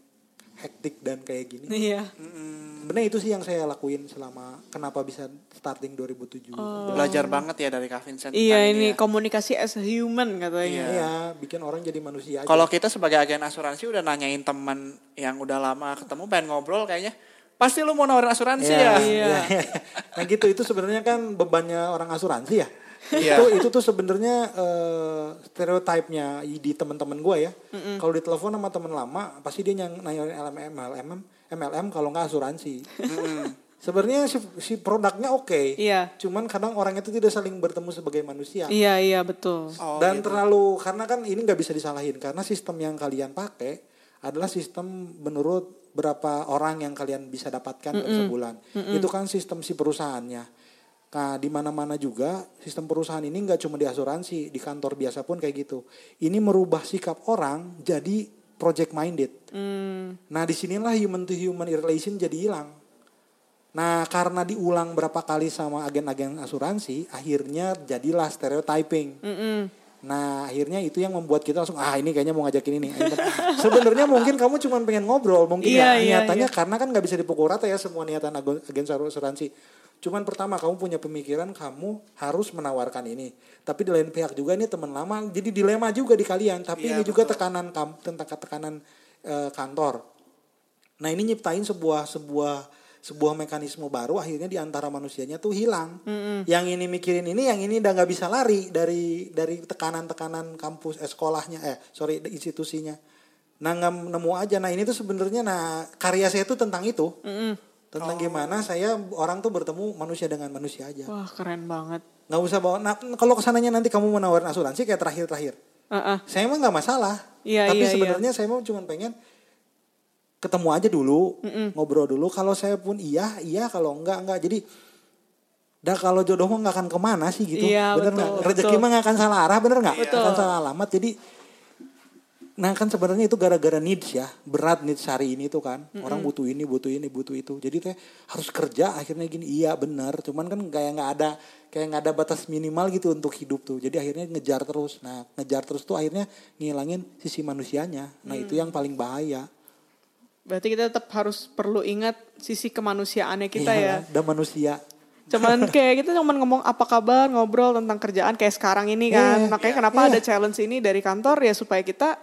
hektik dan kayak gini. Iya. Mm-mm. Sebenarnya itu sih yang saya lakuin selama kenapa bisa starting 2007. Belajar banget ya dari Vincent. Iya ini ya. komunikasi as a human katanya. Iya, bikin orang jadi manusia aja. Kalau kita sebagai agen asuransi udah nanyain teman yang udah lama ketemu pengen ngobrol kayaknya pasti lu mau nawarin asuransi Iya, ya. Iya. iya. nah gitu itu sebenarnya kan bebannya orang asuransi ya. Iya. Itu itu tuh sebenarnya eh, stereotipnya di teman-teman gue ya. Kalau ditelepon sama teman lama pasti dia yang nanyain LMM, MLM, MLM kalau nggak asuransi. sebenarnya si, si produknya oke. Iya. Cuman kadang orang itu tidak saling bertemu sebagai manusia. Iya iya betul. Oh, dan gitu. terlalu karena kan ini nggak bisa disalahin karena sistem yang kalian pakai adalah sistem menurut berapa orang yang kalian bisa dapatkan per sebulan. Itu kan sistem si perusahaannya. Nah di mana mana juga sistem perusahaan ini nggak cuma di asuransi di kantor biasa pun kayak gitu. Ini merubah sikap orang jadi project minded. Hmm. nah di sinilah human to human relation jadi hilang. Nah, karena diulang berapa kali sama agen-agen asuransi, akhirnya jadilah stereotyping. Mm-mm. Nah, akhirnya itu yang membuat kita langsung ah ini kayaknya mau ngajakin ini. Sebenarnya mungkin kamu cuma pengen ngobrol, mungkin Iya, ya iya, niatannya karena kan nggak bisa dipukul rata ya semua niatan agen asuransi. Cuman pertama kamu punya pemikiran kamu harus menawarkan ini. Tapi di lain pihak juga ini teman lama, jadi dilema juga di kalian. Tapi Iya, ini juga betul. tekanan kam tentang tekanan eh, kantor. Nah ini nyiptain sebuah sebuah sebuah mekanisme baru akhirnya di antara manusianya tuh hilang. Yang ini mikirin ini, yang ini udah nggak bisa lari dari dari tekanan-tekanan kampus eh, sekolahnya eh sorry institusinya. Nah nggak nemu aja. Nah ini tuh sebenarnya nah karya saya tuh tentang itu. Tentang gimana saya orang tuh bertemu manusia dengan manusia aja. Wah keren banget. Nggak usah bawa. Nah kalau ke sananya nanti kamu mau nawarin asuransi kayak terakhir-terakhir. Heeh. Saya mah nggak masalah. Iya, Tapi iya, sebenarnya saya mau cuma pengen ketemu aja dulu, ngobrol dulu. Kalau saya pun iya, iya. Kalau enggak, enggak. Jadi, dah kalau jodoh mah nggak akan ke mana sih gitu. Iya, bener nggak? Rezeki mah nggak akan salah arah, bener nggak? Akan salah alamat. Jadi, nah kan sebenarnya itu gara-gara needs ya, berat needs hari ini tuh kan. Orang butuh ini, butuh ini, butuh itu. Jadi teh harus kerja. Akhirnya gini, iya benar. Cuman kan kayak nggak ada kayak nggak ada batas minimal gitu untuk hidup tuh. Jadi akhirnya ngejar terus. Nah ngejar terus tuh akhirnya ngilangin sisi manusianya. Nah itu yang paling bahaya. Berarti kita tetap harus perlu ingat sisi kemanusiaannya kita ya. Dan manusia. Cuman kayak kita cuman ngomong apa kabar, ngobrol tentang kerjaan kayak sekarang ini kan. Iya, Makanya iya, kenapa iya. ada challenge ini dari kantor ya supaya kita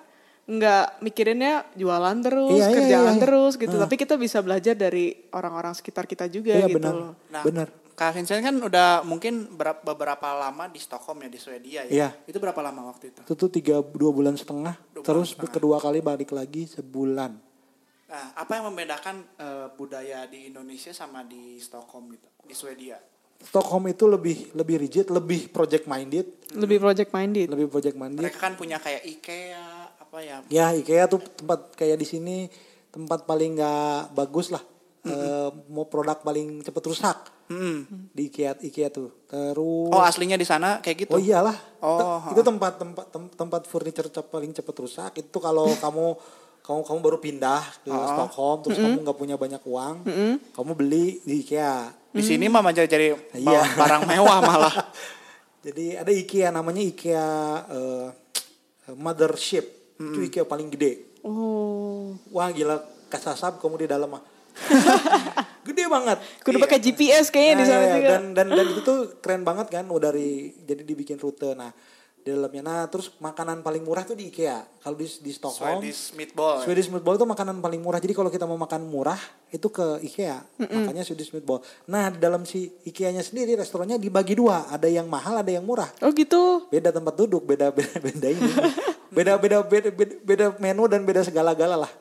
nggak mikirinnya jualan terus, Iya, iya, kerjaan iya, iya. terus gitu. Tapi kita bisa belajar dari orang-orang sekitar kita juga Iya gitu benar. loh. Nah, Benar. Kak Vincent kan udah mungkin ber- beberapa lama di Stockholm ya di Swedia ya. Iya. Itu berapa lama waktu itu? Itu tuh tiga dua bulan setengah. Dua bulan terus setengah. kedua kali balik lagi sebulan. Nah, apa yang membedakan eh, budaya di Indonesia sama di Stockholm gitu, di Swedia? Stockholm itu lebih lebih rigid, lebih project minded, Lebih project minded. lebih project minded. Mereka kan punya kayak IKEA apa ya? Ya IKEA tuh tempat kayak di sini tempat paling nggak bagus lah. Eh, mau produk paling cepet rusak Mm. di IKEA IKEA tuh. Terus Oh aslinya di sana kayak gitu? Oh iyalah. Oh, Te- itu tempat tempat tem- tempat furniture paling cepet rusak. Itu kalau kamu kamu kamu baru pindah ke Stockholm terus kamu nggak punya banyak uang, kamu beli di IKEA. Di sini mah jadi Iya. barang mewah malah. Jadi ada IKEA namanya IKEA eh, mothership. Itu IKEA paling gede. Oh. Wah gila kasasab kamu di dalam mah. gede banget. Kudu pakai GPS kayaknya di Nah, sana iya, juga. Dan, dan dan itu tuh keren banget kan, udah dari jadi dibikin rute. Nah di dalamnya, nah terus makanan paling murah tuh di IKEA. Kalau di di Stockholm, Swedish meatball. ya? Swedish meatball itu makanan paling murah. Jadi kalau kita mau makan murah itu ke IKEA, makanya Swedish meatball. Nah di dalam si IKEA-nya sendiri restorannya dibagi dua, ada yang mahal, ada yang murah. Oh gitu. Beda tempat duduk, beda beda beda ini, beda beda beda beda, beda menu dan beda segala-gala lah.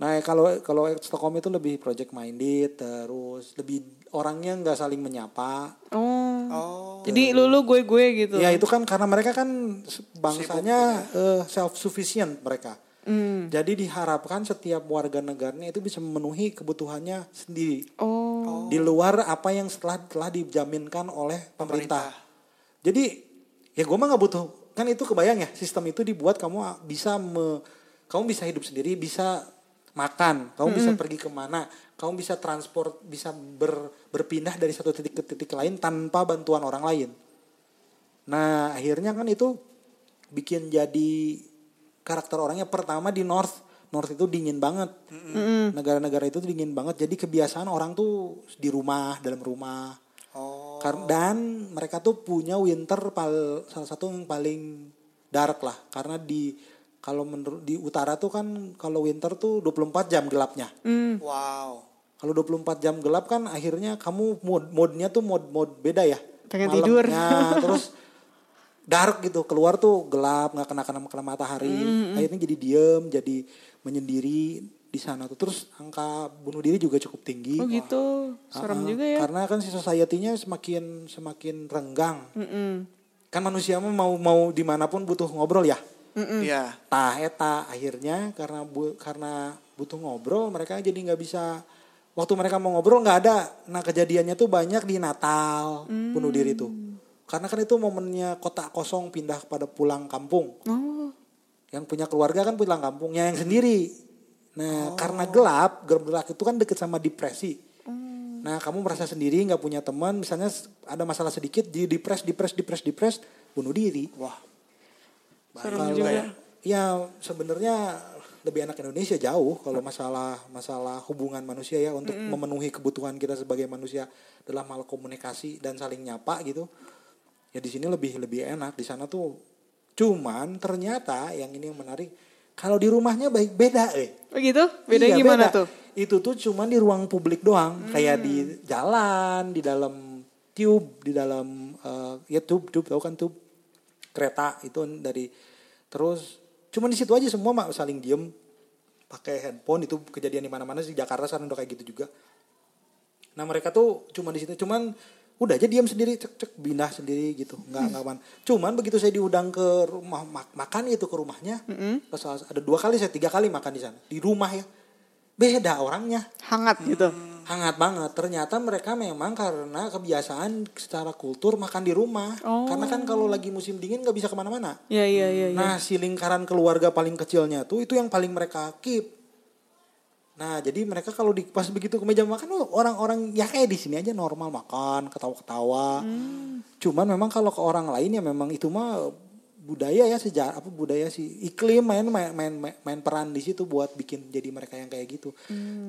Nah kalau kalau Stockholm itu lebih project minded, terus lebih orangnya nggak saling menyapa. Oh. Oh. Jadi lu lu gue gue gitu. Ya itu kan karena mereka kan bangsanya self sufficient mereka. Jadi diharapkan setiap warga negaranya itu bisa memenuhi kebutuhannya sendiri Oh. di luar apa yang setelah telah dijaminkan oleh pemerintah. Jadi ya gue mah nggak butuh kan itu kebayang ya sistem itu dibuat kamu bisa me- kamu bisa hidup sendiri bisa makan. Kamu bisa pergi ke mana? Kamu bisa transport bisa ber- berpindah dari satu titik ke titik lain tanpa bantuan orang lain. Nah akhirnya kan itu bikin jadi karakter orangnya pertama di North. North itu dingin banget. Negara-negara itu dingin banget. Jadi kebiasaan orang tuh di rumah dalam rumah. Oh. Dan mereka tuh punya winter pal salah satu yang paling dark lah. Karena di kalau menurut di utara tuh kan kalau winter tuh 24 jam gelapnya. Wow. Kalau 24 jam gelap kan akhirnya kamu mod modnya tuh mod mod beda ya. Pengen tidur. Malamnya, terus dark gitu keluar tuh gelap nggak kena kena kena matahari akhirnya jadi diem jadi menyendiri di sana tuh terus angka bunuh diri juga cukup tinggi Oh gitu. Serem Ah, juga ya. karena kan si society-nya semakin semakin renggang Mm-mm. kan manusia mah mau mau di mana pun butuh ngobrol ya Iya. tah eta akhirnya karena bu, karena butuh ngobrol mereka jadi nggak bisa waktu mereka mau ngobrol nggak ada. Nah kejadiannya tuh banyak di Natal bunuh diri tuh. Karena kan itu momennya kota kosong pindah pada pulang kampung. Oh. yang punya keluarga kan pulang kampungnya yang sendiri. Nah karena gelap gelap itu kan deket sama depresi. Nah kamu merasa sendiri nggak punya teman misalnya ada masalah sedikit di depres depres depres depres bunuh diri. Wah. Serem kalau juga. ya, ya sebenarnya lebih enak Indonesia jauh kalau masalah masalah hubungan manusia ya untuk memenuhi kebutuhan kita sebagai manusia dalam hal komunikasi dan saling nyapa gitu. Ya di sini lebih lebih enak di sana tuh cuman ternyata yang ini yang menarik kalau di rumahnya baik beda eh. Oh gitu? Beda Iya, gimana beda. tuh? itu tuh cuma di ruang publik doang, kayak di jalan, di dalam tube, di dalam eh, ya tube, tube tahu kan tube kereta itu dari terus cuma di situ aja semua mak saling diem. Pakai handphone itu kejadian di mana-mana sih. Jakarta sekarang udah kayak gitu juga. Nah mereka tuh cuma di situ, cuman udah aja diam sendiri, cek cek pindah sendiri gitu, nggak nggak aman. Cuman begitu saya diundang ke rumah mak- makan itu ke rumahnya, ke salah- ada dua kali saya tiga kali makan di sana. Di rumah ya, beda orangnya. Hangat gitu. Hangat banget. Ternyata mereka memang karena kebiasaan secara kultur makan di rumah, karena kan kalau lagi musim dingin nggak bisa ke mana-mana. Iya iya iya. iya. Nah, si lingkaran keluarga paling kecilnya tuh itu yang paling mereka keep. Nah, jadi mereka kalau di pas begitu ke meja makan, oh, orang-orang ya kayak di sini aja normal makan, ketawa-ketawa. Cuman memang kalau ke orang lain ya memang itu mah budaya ya sejarah apa budaya sih iklim main main main main, peran di situ buat bikin jadi mereka yang kayak gitu.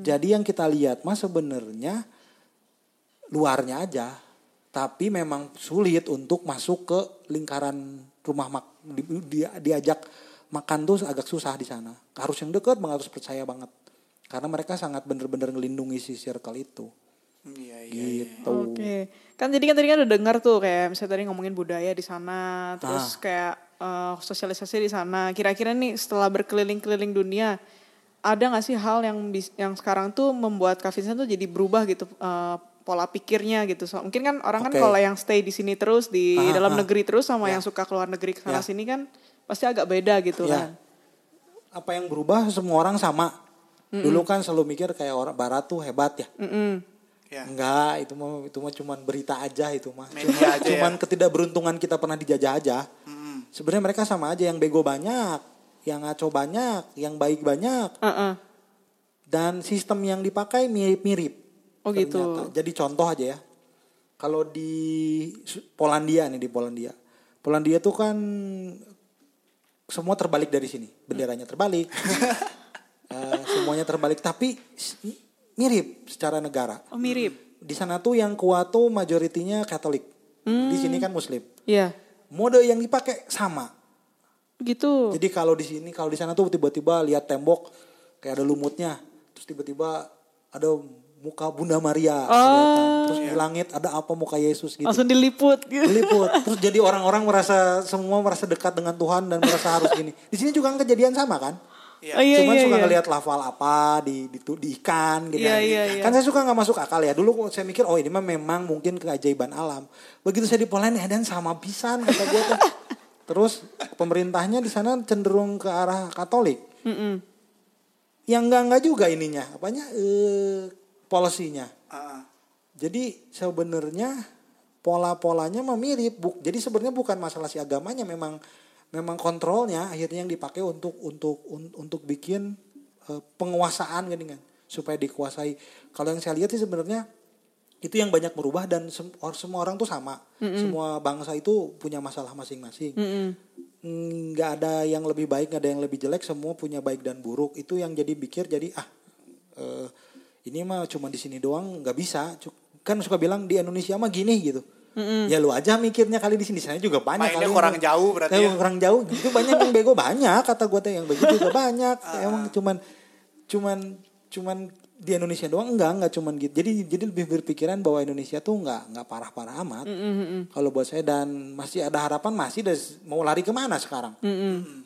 Jadi yang kita lihat mah sebenarnya luarnya aja, tapi memang sulit untuk masuk ke lingkaran rumah mak di, di- diajak makan tuh agak susah di sana. Harus yang deket, harus percaya banget. Karena mereka sangat bener-bener ngelindungi si circle itu. Iya, iya. Gitu. Oke. Kan jadi kan tadi kan udah dengar tuh kayak misalnya tadi ngomongin budaya di sana, terus kayak eh, sosialisasi di sana. Kira-kira nih setelah berkeliling-keliling dunia, ada nggak sih hal yang bis- yang sekarang tuh membuat Kak Vincent tuh jadi berubah gitu eh, pola pikirnya gitu. So, mungkin kan orang kan Oke. kalau yang stay di sini terus di Ah, dalam negeri terus sama yang suka keluar negeri ke sana Ya. sini kan pasti agak beda gitu Ya. kan. Apa yang berubah semua orang sama. Dulu kan selalu mikir kayak orang barat tuh hebat ya. Mm-mm. Ya. Enggak, itu mah itu mah cuman berita aja itu mah. Media Cuma- aja ya. cuman ketidakberuntungan kita pernah dijajah aja. Mm-mm. Sebenarnya mereka sama aja yang bego banyak, yang ngaco banyak, yang baik banyak Uh-uh. dan sistem yang dipakai mirip-mirip. Oh gitu. ternyata. Jadi contoh aja ya. Kalau di Polandia nih di Polandia. Polandia tuh kan semua terbalik dari sini. Benderanya terbalik. Eh, semuanya terbalik tapi mirip secara negara. Oh mirip. Di sana tuh yang kuat tuh majoritinya Katolik. Di sini kan Muslim. Iya. Mode yang dipakai sama. Gitu. Jadi kalau di sini kalau di sana tuh tiba-tiba lihat tembok kayak ada lumutnya, terus tiba-tiba ada muka Bunda Maria kelihatan. Terus di langit ada apa muka Yesus gitu. Langsung diliput gitu. Diliput. Terus jadi orang-orang merasa semua merasa dekat dengan Tuhan dan merasa harus gini. Di sini juga kan kejadian sama kan? Iya. Oh, iya, Cuman iya, suka iya. ngelihat lafal apa di di, di ikan gitu. Iya, iya, iya. Kan saya suka nggak masuk akal ya. Dulu saya mikir oh ini mah memang mungkin keajaiban alam. Begitu saya di Polandia dan sama pisan kata gue tuh. Terus pemerintahnya di sana cenderung ke arah Katolik. Mm-mm. Yang enggak enggak juga ininya, apanya eh polisinya. Ah, ah. Jadi sebenarnya pola-polanya mah mirip. Buk. Jadi sebenarnya bukan masalah si agamanya, memang memang kontrolnya akhirnya yang dipakai untuk untuk un- untuk bikin eh, penguasaan gini kan supaya dikuasai. Kalau yang saya lihat sih sebenarnya itu yang banyak berubah dan sem- semua orang tuh sama. Semua bangsa itu punya masalah masing-masing. Mm-mm. nggak ada yang lebih baik nggak ada yang lebih jelek semua punya baik dan buruk itu yang jadi pikir jadi ah eh, ini mah cuma di sini doang nggak bisa kan suka bilang di Indonesia mah gini gitu ya lu aja mikirnya kali di sini. Di sana juga banyak Mainnya kali. kurang yang- jauh berarti Eh, ya. kurang jauh. Itu banyak yang bego. Banyak kata gue teh. Yang bego juga banyak. Emang cuman cuman cuman di Indonesia doang enggak. Enggak cuman gitu. Jadi jadi lebih berpikiran bahwa Indonesia tuh enggak enggak parah-parah amat. Kalau buat saya dan masih ada harapan masih des- mau lari ke mana sekarang?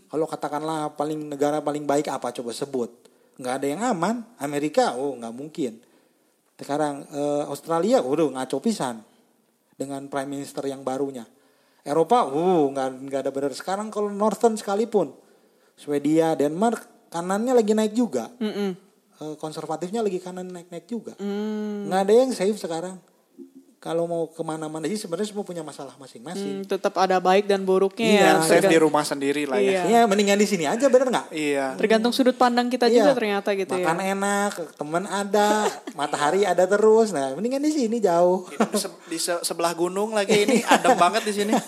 Kalau katakanlah paling negara paling baik apa? Coba sebut. Nggak ada yang aman. Amerika oh nggak mungkin. Sekarang eh, Australia udah ngaco pisan dengan prime minister yang barunya. Eropa uh nggak nggak ada benar. Sekarang kalau Northern sekalipun Swedia Denmark kanannya lagi naik juga. Mm-mm. Eh, konservatifnya lagi kanan naik naik juga. Mm. nggak ada yang safe sekarang kalau mau ke mana-mana sih sebenarnya semua punya masalah masing-masing Hmm, tetap ada baik dan buruknya Iya, ya. Safe di rumah sendiri lah ya. Iya. ya mendingan di sini aja bener nggak Iya. Tergantung sudut pandang kita Iya. juga ternyata gitu makan ya. enak teman ada matahari ada terus nah mendingan di sini jauh di, se- di se- sebelah gunung lagi ini adem banget di sini.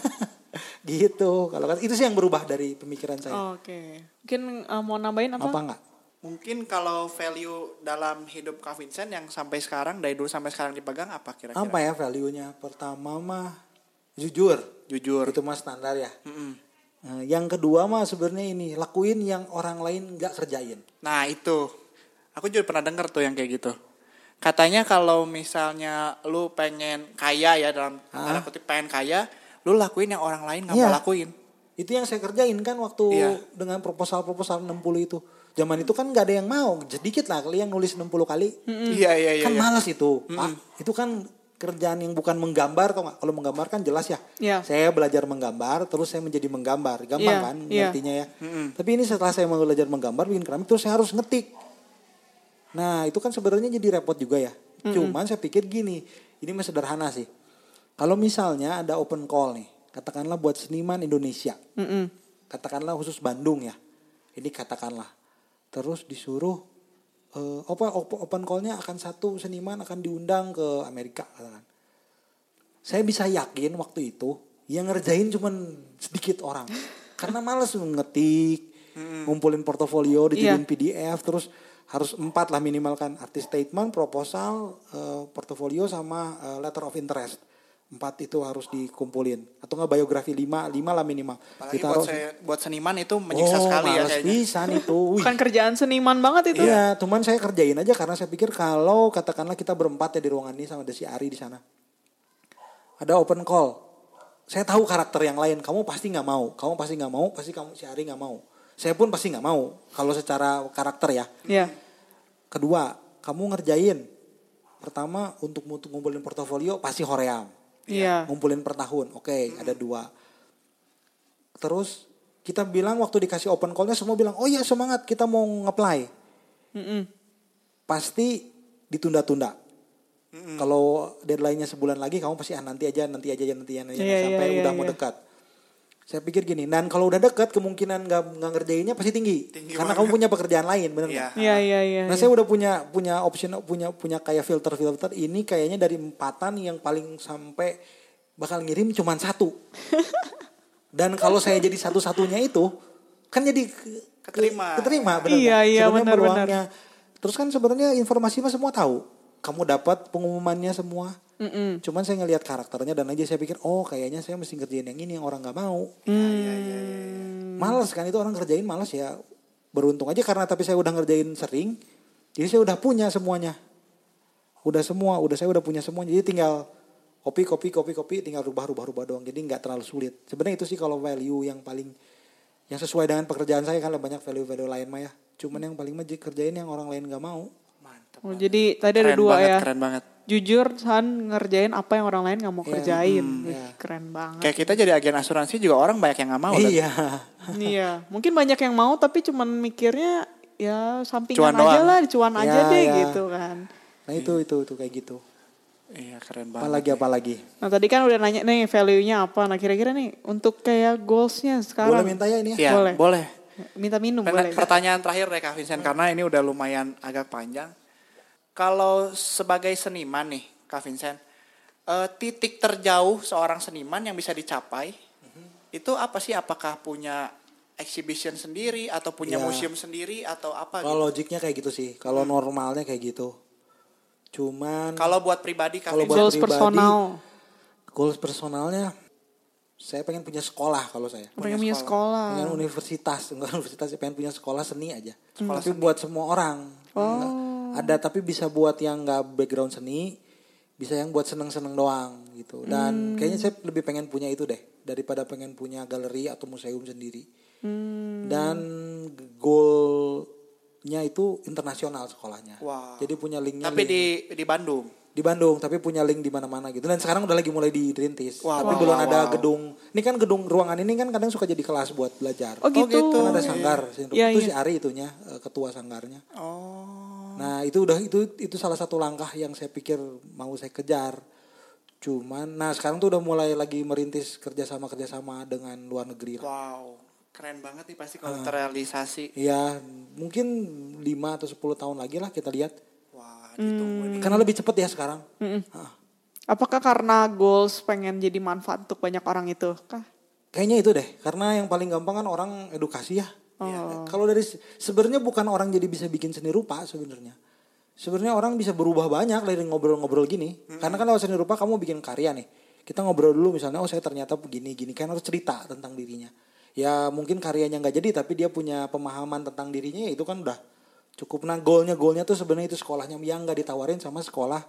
gitu kalau kan itu sih yang berubah dari pemikiran saya Oke. Mungkin uh, mau nambahin apa? apa nggak Mungkin kalau value dalam hidup Kak Vincent yang sampai sekarang dari dulu sampai sekarang dipegang apa kira-kira? apa ya value nya pertama mah jujur Jujur. itu mah standar ya Mm-mm. Nah, yang kedua mah sebenarnya ini lakuin yang orang lain nggak kerjain Nah itu Aku juga pernah denger tuh yang kayak gitu. Katanya kalau misalnya lu pengen kaya ya dalam tanda kutip pengen kaya, lu lakuin yang orang lain nggak Iya. mau lakuin. Itu yang saya kerjain kan waktu Iya. dengan proposal-proposal 60 itu. Zaman itu kan nggak ada yang mau, sedikit lah kali yang nulis 60 kali. Iya iya iya. kan iya. malas itu, Pak. Itu kan kerjaan yang bukan menggambar tau nggak? Kalau menggambar kan jelas ya. Iya. Saya belajar menggambar, terus saya menjadi menggambar, gampang Iya, kan iya. ngertinya ya. Tapi ini setelah saya mau belajar menggambar, bikin keramik, terus saya harus ngetik. Nah itu kan sebenarnya jadi repot juga ya. Cuman saya pikir gini, ini mah sederhana sih. Kalau misalnya ada open call nih, katakanlah buat seniman Indonesia, Mm-mm. katakanlah khusus Bandung ya, ini katakanlah, terus disuruh eh, apa op- open callnya akan satu seniman akan diundang ke Amerika, katakan. Saya bisa yakin waktu itu yang ngerjain cuman sedikit orang, karena males ngetik, ngumpulin portofolio, dijadiin Iya. PDF, terus harus empat lah minimal kan, artis statement, proposal, eh, portofolio sama eh, letter of interest. Empat itu harus dikumpulin atau nggak biografi lima lima lah minimal. Apalagi buat Ditaruh- saya buat seniman itu menyiksa oh, sekali ya kayaknya. pisan itu. Wih. Bukan kerjaan seniman banget itu. Iya, cuman saya kerjain aja karena saya pikir kalau katakanlah kita berempat ya di ruangan ini sama ada si Ari di sana. Ada open call. Saya tahu karakter yang lain. Kamu pasti nggak mau. Kamu pasti nggak mau. Pasti kamu si Ari nggak mau. Saya pun pasti nggak mau. Kalau secara karakter ya. Iya. Kedua, kamu ngerjain. Pertama untuk untuk ngumpulin portofolio pasti hoream. Iya. Ngumpulin per tahun. Oke, ada dua. Terus kita bilang waktu dikasih open call-nya semua bilang, "Oh iya semangat, kita mau nge-apply." Mm-mm. pasti ditunda-tunda. Kalau deadline-nya sebulan lagi, kamu pasti ah nanti aja, nanti aja, nanti aja, nanti aja, Iya, sampai iya, udah iya, mau iya. dekat. Saya pikir gini, dan kalau udah dekat kemungkinan nggak nggak ngerjainnya pasti tinggi, Tinggi karena banget. kamu punya pekerjaan lain, benar Iya. nggak? Iya, iya, iya. Nah saya udah punya punya option punya punya kayak filter filter ini kayaknya dari empatan yang paling sampai bakal ngirim cuman satu. Dan kalau saya jadi satu-satunya itu kan jadi ke- Keterima. keterima benar Iya, iya, benar, peluangnya. Terus kan sebenarnya informasi mah semua tahu. Kamu dapat pengumumannya semua. Mm-mm. Cuman saya ngelihat karakternya dan aja saya pikir oh kayaknya saya mesti ngerjain yang ini yang orang nggak mau. Hmm. Males kan itu orang ngerjain males ya. Beruntung aja karena tapi saya udah ngerjain sering. Jadi saya udah punya semuanya. Udah semua, udah saya udah punya semuanya. Jadi tinggal kopi kopi kopi kopi tinggal rubah-rubah rubah doang. Jadi nggak terlalu sulit. Sebenarnya itu sih kalau value yang paling yang sesuai dengan pekerjaan saya kan banyak value-value lain mah ya. Cuman yang paling majik kerjain yang orang lain nggak mau. Mantap. Oh, jadi tadi ada Keren dua banget, ya. keren banget. Jujur San ngerjain apa yang orang lain nggak mau Iya, kerjain. hmm, Wih, iya. Keren banget. Kayak kita jadi agen asuransi juga orang banyak yang nggak mau. kan? iya. iya, mungkin banyak yang mau tapi cuman mikirnya ya sampingan Cuan aja doang. lah, cuan aja Ya, deh ya. gitu kan. Nah itu itu itu kayak gitu. Iya keren banget. Apalagi apalagi. Nah tadi kan udah nanya nih value-nya apa. Nah kira-kira nih untuk kayak goals-nya sekarang. Boleh minta ya ini ya? Iya, Boleh. boleh. Minta minum Pen- boleh. Pertanyaan terakhir deh Kak Vincent karena ini udah lumayan agak panjang. Kalau sebagai seniman nih Kak Vincent, eh, titik terjauh seorang seniman yang bisa dicapai itu apa sih? Apakah punya exhibition sendiri atau punya Ya. museum sendiri atau apa? Kalau gitu? logiknya kayak gitu sih. Kalau normalnya kayak gitu. Cuman Kalau buat pribadi Kak Kalau Vincent, goals pribadi, personal. goals personalnya saya pengen punya sekolah kalau saya. Pengen punya sekolah. Pengen universitas, enggak universitas, saya pengen punya sekolah seni aja. Sekolah tapi buat semua orang. Enggak. Ada tapi bisa buat yang nggak background seni, bisa yang buat seneng-seneng doang gitu. Dan kayaknya saya lebih pengen punya itu deh daripada pengen punya galeri atau museum sendiri. Dan goalnya itu internasional sekolahnya. Wow. Jadi punya linknya. tapi link di di Bandung. di Bandung tapi punya link di mana-mana gitu dan sekarang udah lagi mulai dirintis Wow, tapi wow, belum wow, ada wow. gedung ini kan gedung ruangan ini kan kadang suka jadi kelas buat belajar Oh gitu. kan ada sanggar itu Iya, si iya. Ari itunya eh, ketua sanggarnya Oh. Nah itu udah itu itu salah satu langkah yang saya pikir mau saya kejar cuman nah sekarang tuh udah mulai lagi merintis kerjasama kerjasama dengan luar negeri lah. Wow. Keren banget nih pasti Ah. kalau terrealisasi. ya mungkin 5 atau 10 tahun lagi lah kita lihat Wah, ditunggu nih. karena lebih cepet ya sekarang Ah. Apakah karena goals pengen jadi manfaat untuk banyak orang itu? Kah? Kayaknya itu deh, karena yang paling gampang kan orang edukasi ya. Oh. Kalau dari sebenarnya bukan orang jadi bisa bikin seni rupa sebenarnya. Sebenarnya orang bisa berubah banyak dari ngobrol-ngobrol gini. Karena kan lewat seni rupa kamu bikin karya nih. Kita ngobrol dulu misalnya, oh saya ternyata begini gini kan harus cerita tentang dirinya. Ya mungkin karyanya nggak jadi tapi dia punya pemahaman tentang dirinya ya itu kan udah cukup nah goalnya goalnya tuh sebenarnya itu sekolahnya yang nggak ditawarin sama sekolah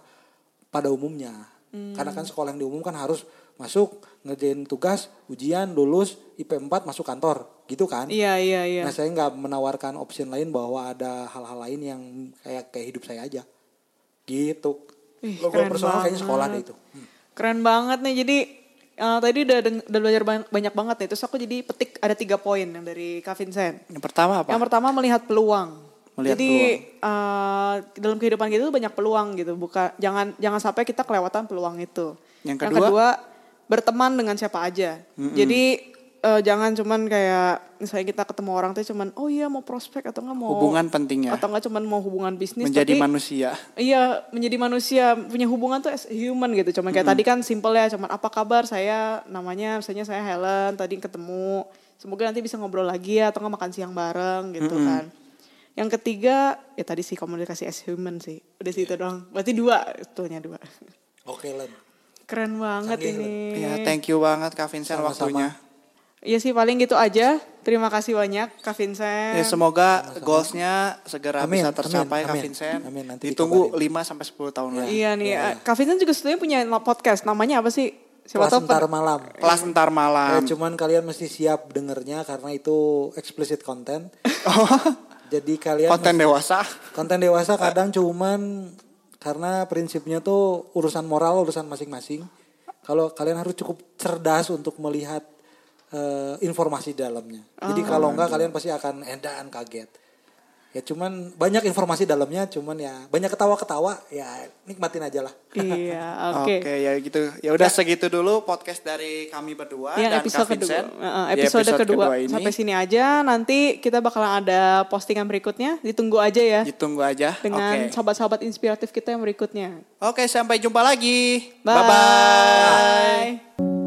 pada umumnya karena kan sekolah yang diumumkan harus masuk ngerjain tugas ujian lulus IP 4 masuk kantor gitu kan Iya iya iya. nah saya nggak menawarkan option lain bahwa ada hal-hal lain yang kayak kayak hidup saya aja gitu Ih, Kalau keren personal kayaknya sekolah deh banget. itu Hmm. Keren banget nih. Jadi eh, tadi udah udah belajar banyak, banyak banget nih. Terus aku jadi petik ada tiga poin yang dari Kak Vincent. Yang pertama apa? Yang pertama melihat peluang. Melihat Jadi eh, dalam kehidupan kita tuh banyak peluang gitu. Bukan jangan jangan sampai kita kelewatan peluang itu. Yang kedua? Berteman dengan siapa aja. Jadi eh, jangan cuman kayak misalnya kita ketemu orang tuh cuman oh iya mau prospek atau enggak mau Hubungan penting ya. atau enggak cuman mau hubungan bisnis Menjadi tapi manusia. Iya, menjadi manusia punya hubungan tuh as human gitu. Cuman kayak tadi kan simple ya, cuman apa kabar saya namanya misalnya saya Helen, tadi ketemu. Semoga nanti bisa ngobrol lagi ya atau nggak makan siang bareng gitu kan. Yang ketiga, ya tadi sih komunikasi as human sih. Udah situ doang. Berarti dua, tuhnya dua. oke Len Keren banget Canggih, ini. Ya, thank you banget Kak Vincent Sama-sama. waktunya. Iya sih paling gitu aja. Terima kasih banyak Kak Vincent. Ya semoga goalsnya segera Amin, bisa amin, tercapai Kak amin. Vincent. Amin, nanti Ditunggu dikabarin. 5 sampai 10 tahun lagi. Iya nih, eh, Kak Vincent juga sebenarnya punya podcast. Namanya apa sih? Siapa kelas tahu ntar pen- malam Kelas ntar malam. Eh, cuman kalian mesti siap dengernya karena itu explicit content. Jadi kalian Konten dewasa. konten dewasa kadang cuman karena prinsipnya tuh urusan moral urusan masing-masing. Kalau kalian harus cukup cerdas untuk melihat eh, informasi dalamnya. Jadi kalau enggak kalian pasti akan edan kaget. Ya cuman banyak informasi dalamnya, cuman ya banyak ketawa-ketawa, ya nikmatin aja lah. Iya, Oke, oke. ya gitu. Ya udah segitu dulu podcast dari kami berdua yang dan episode Kak kedua, Vincent. Heeh, Di episode, kedua, ini sampai sini aja. Nanti kita bakalan ada postingan berikutnya. Ditunggu aja ya ditunggu aja. dengan Oke. sahabat-sahabat inspiratif kita yang berikutnya. Oke, sampai jumpa lagi. Bye. Bye bye.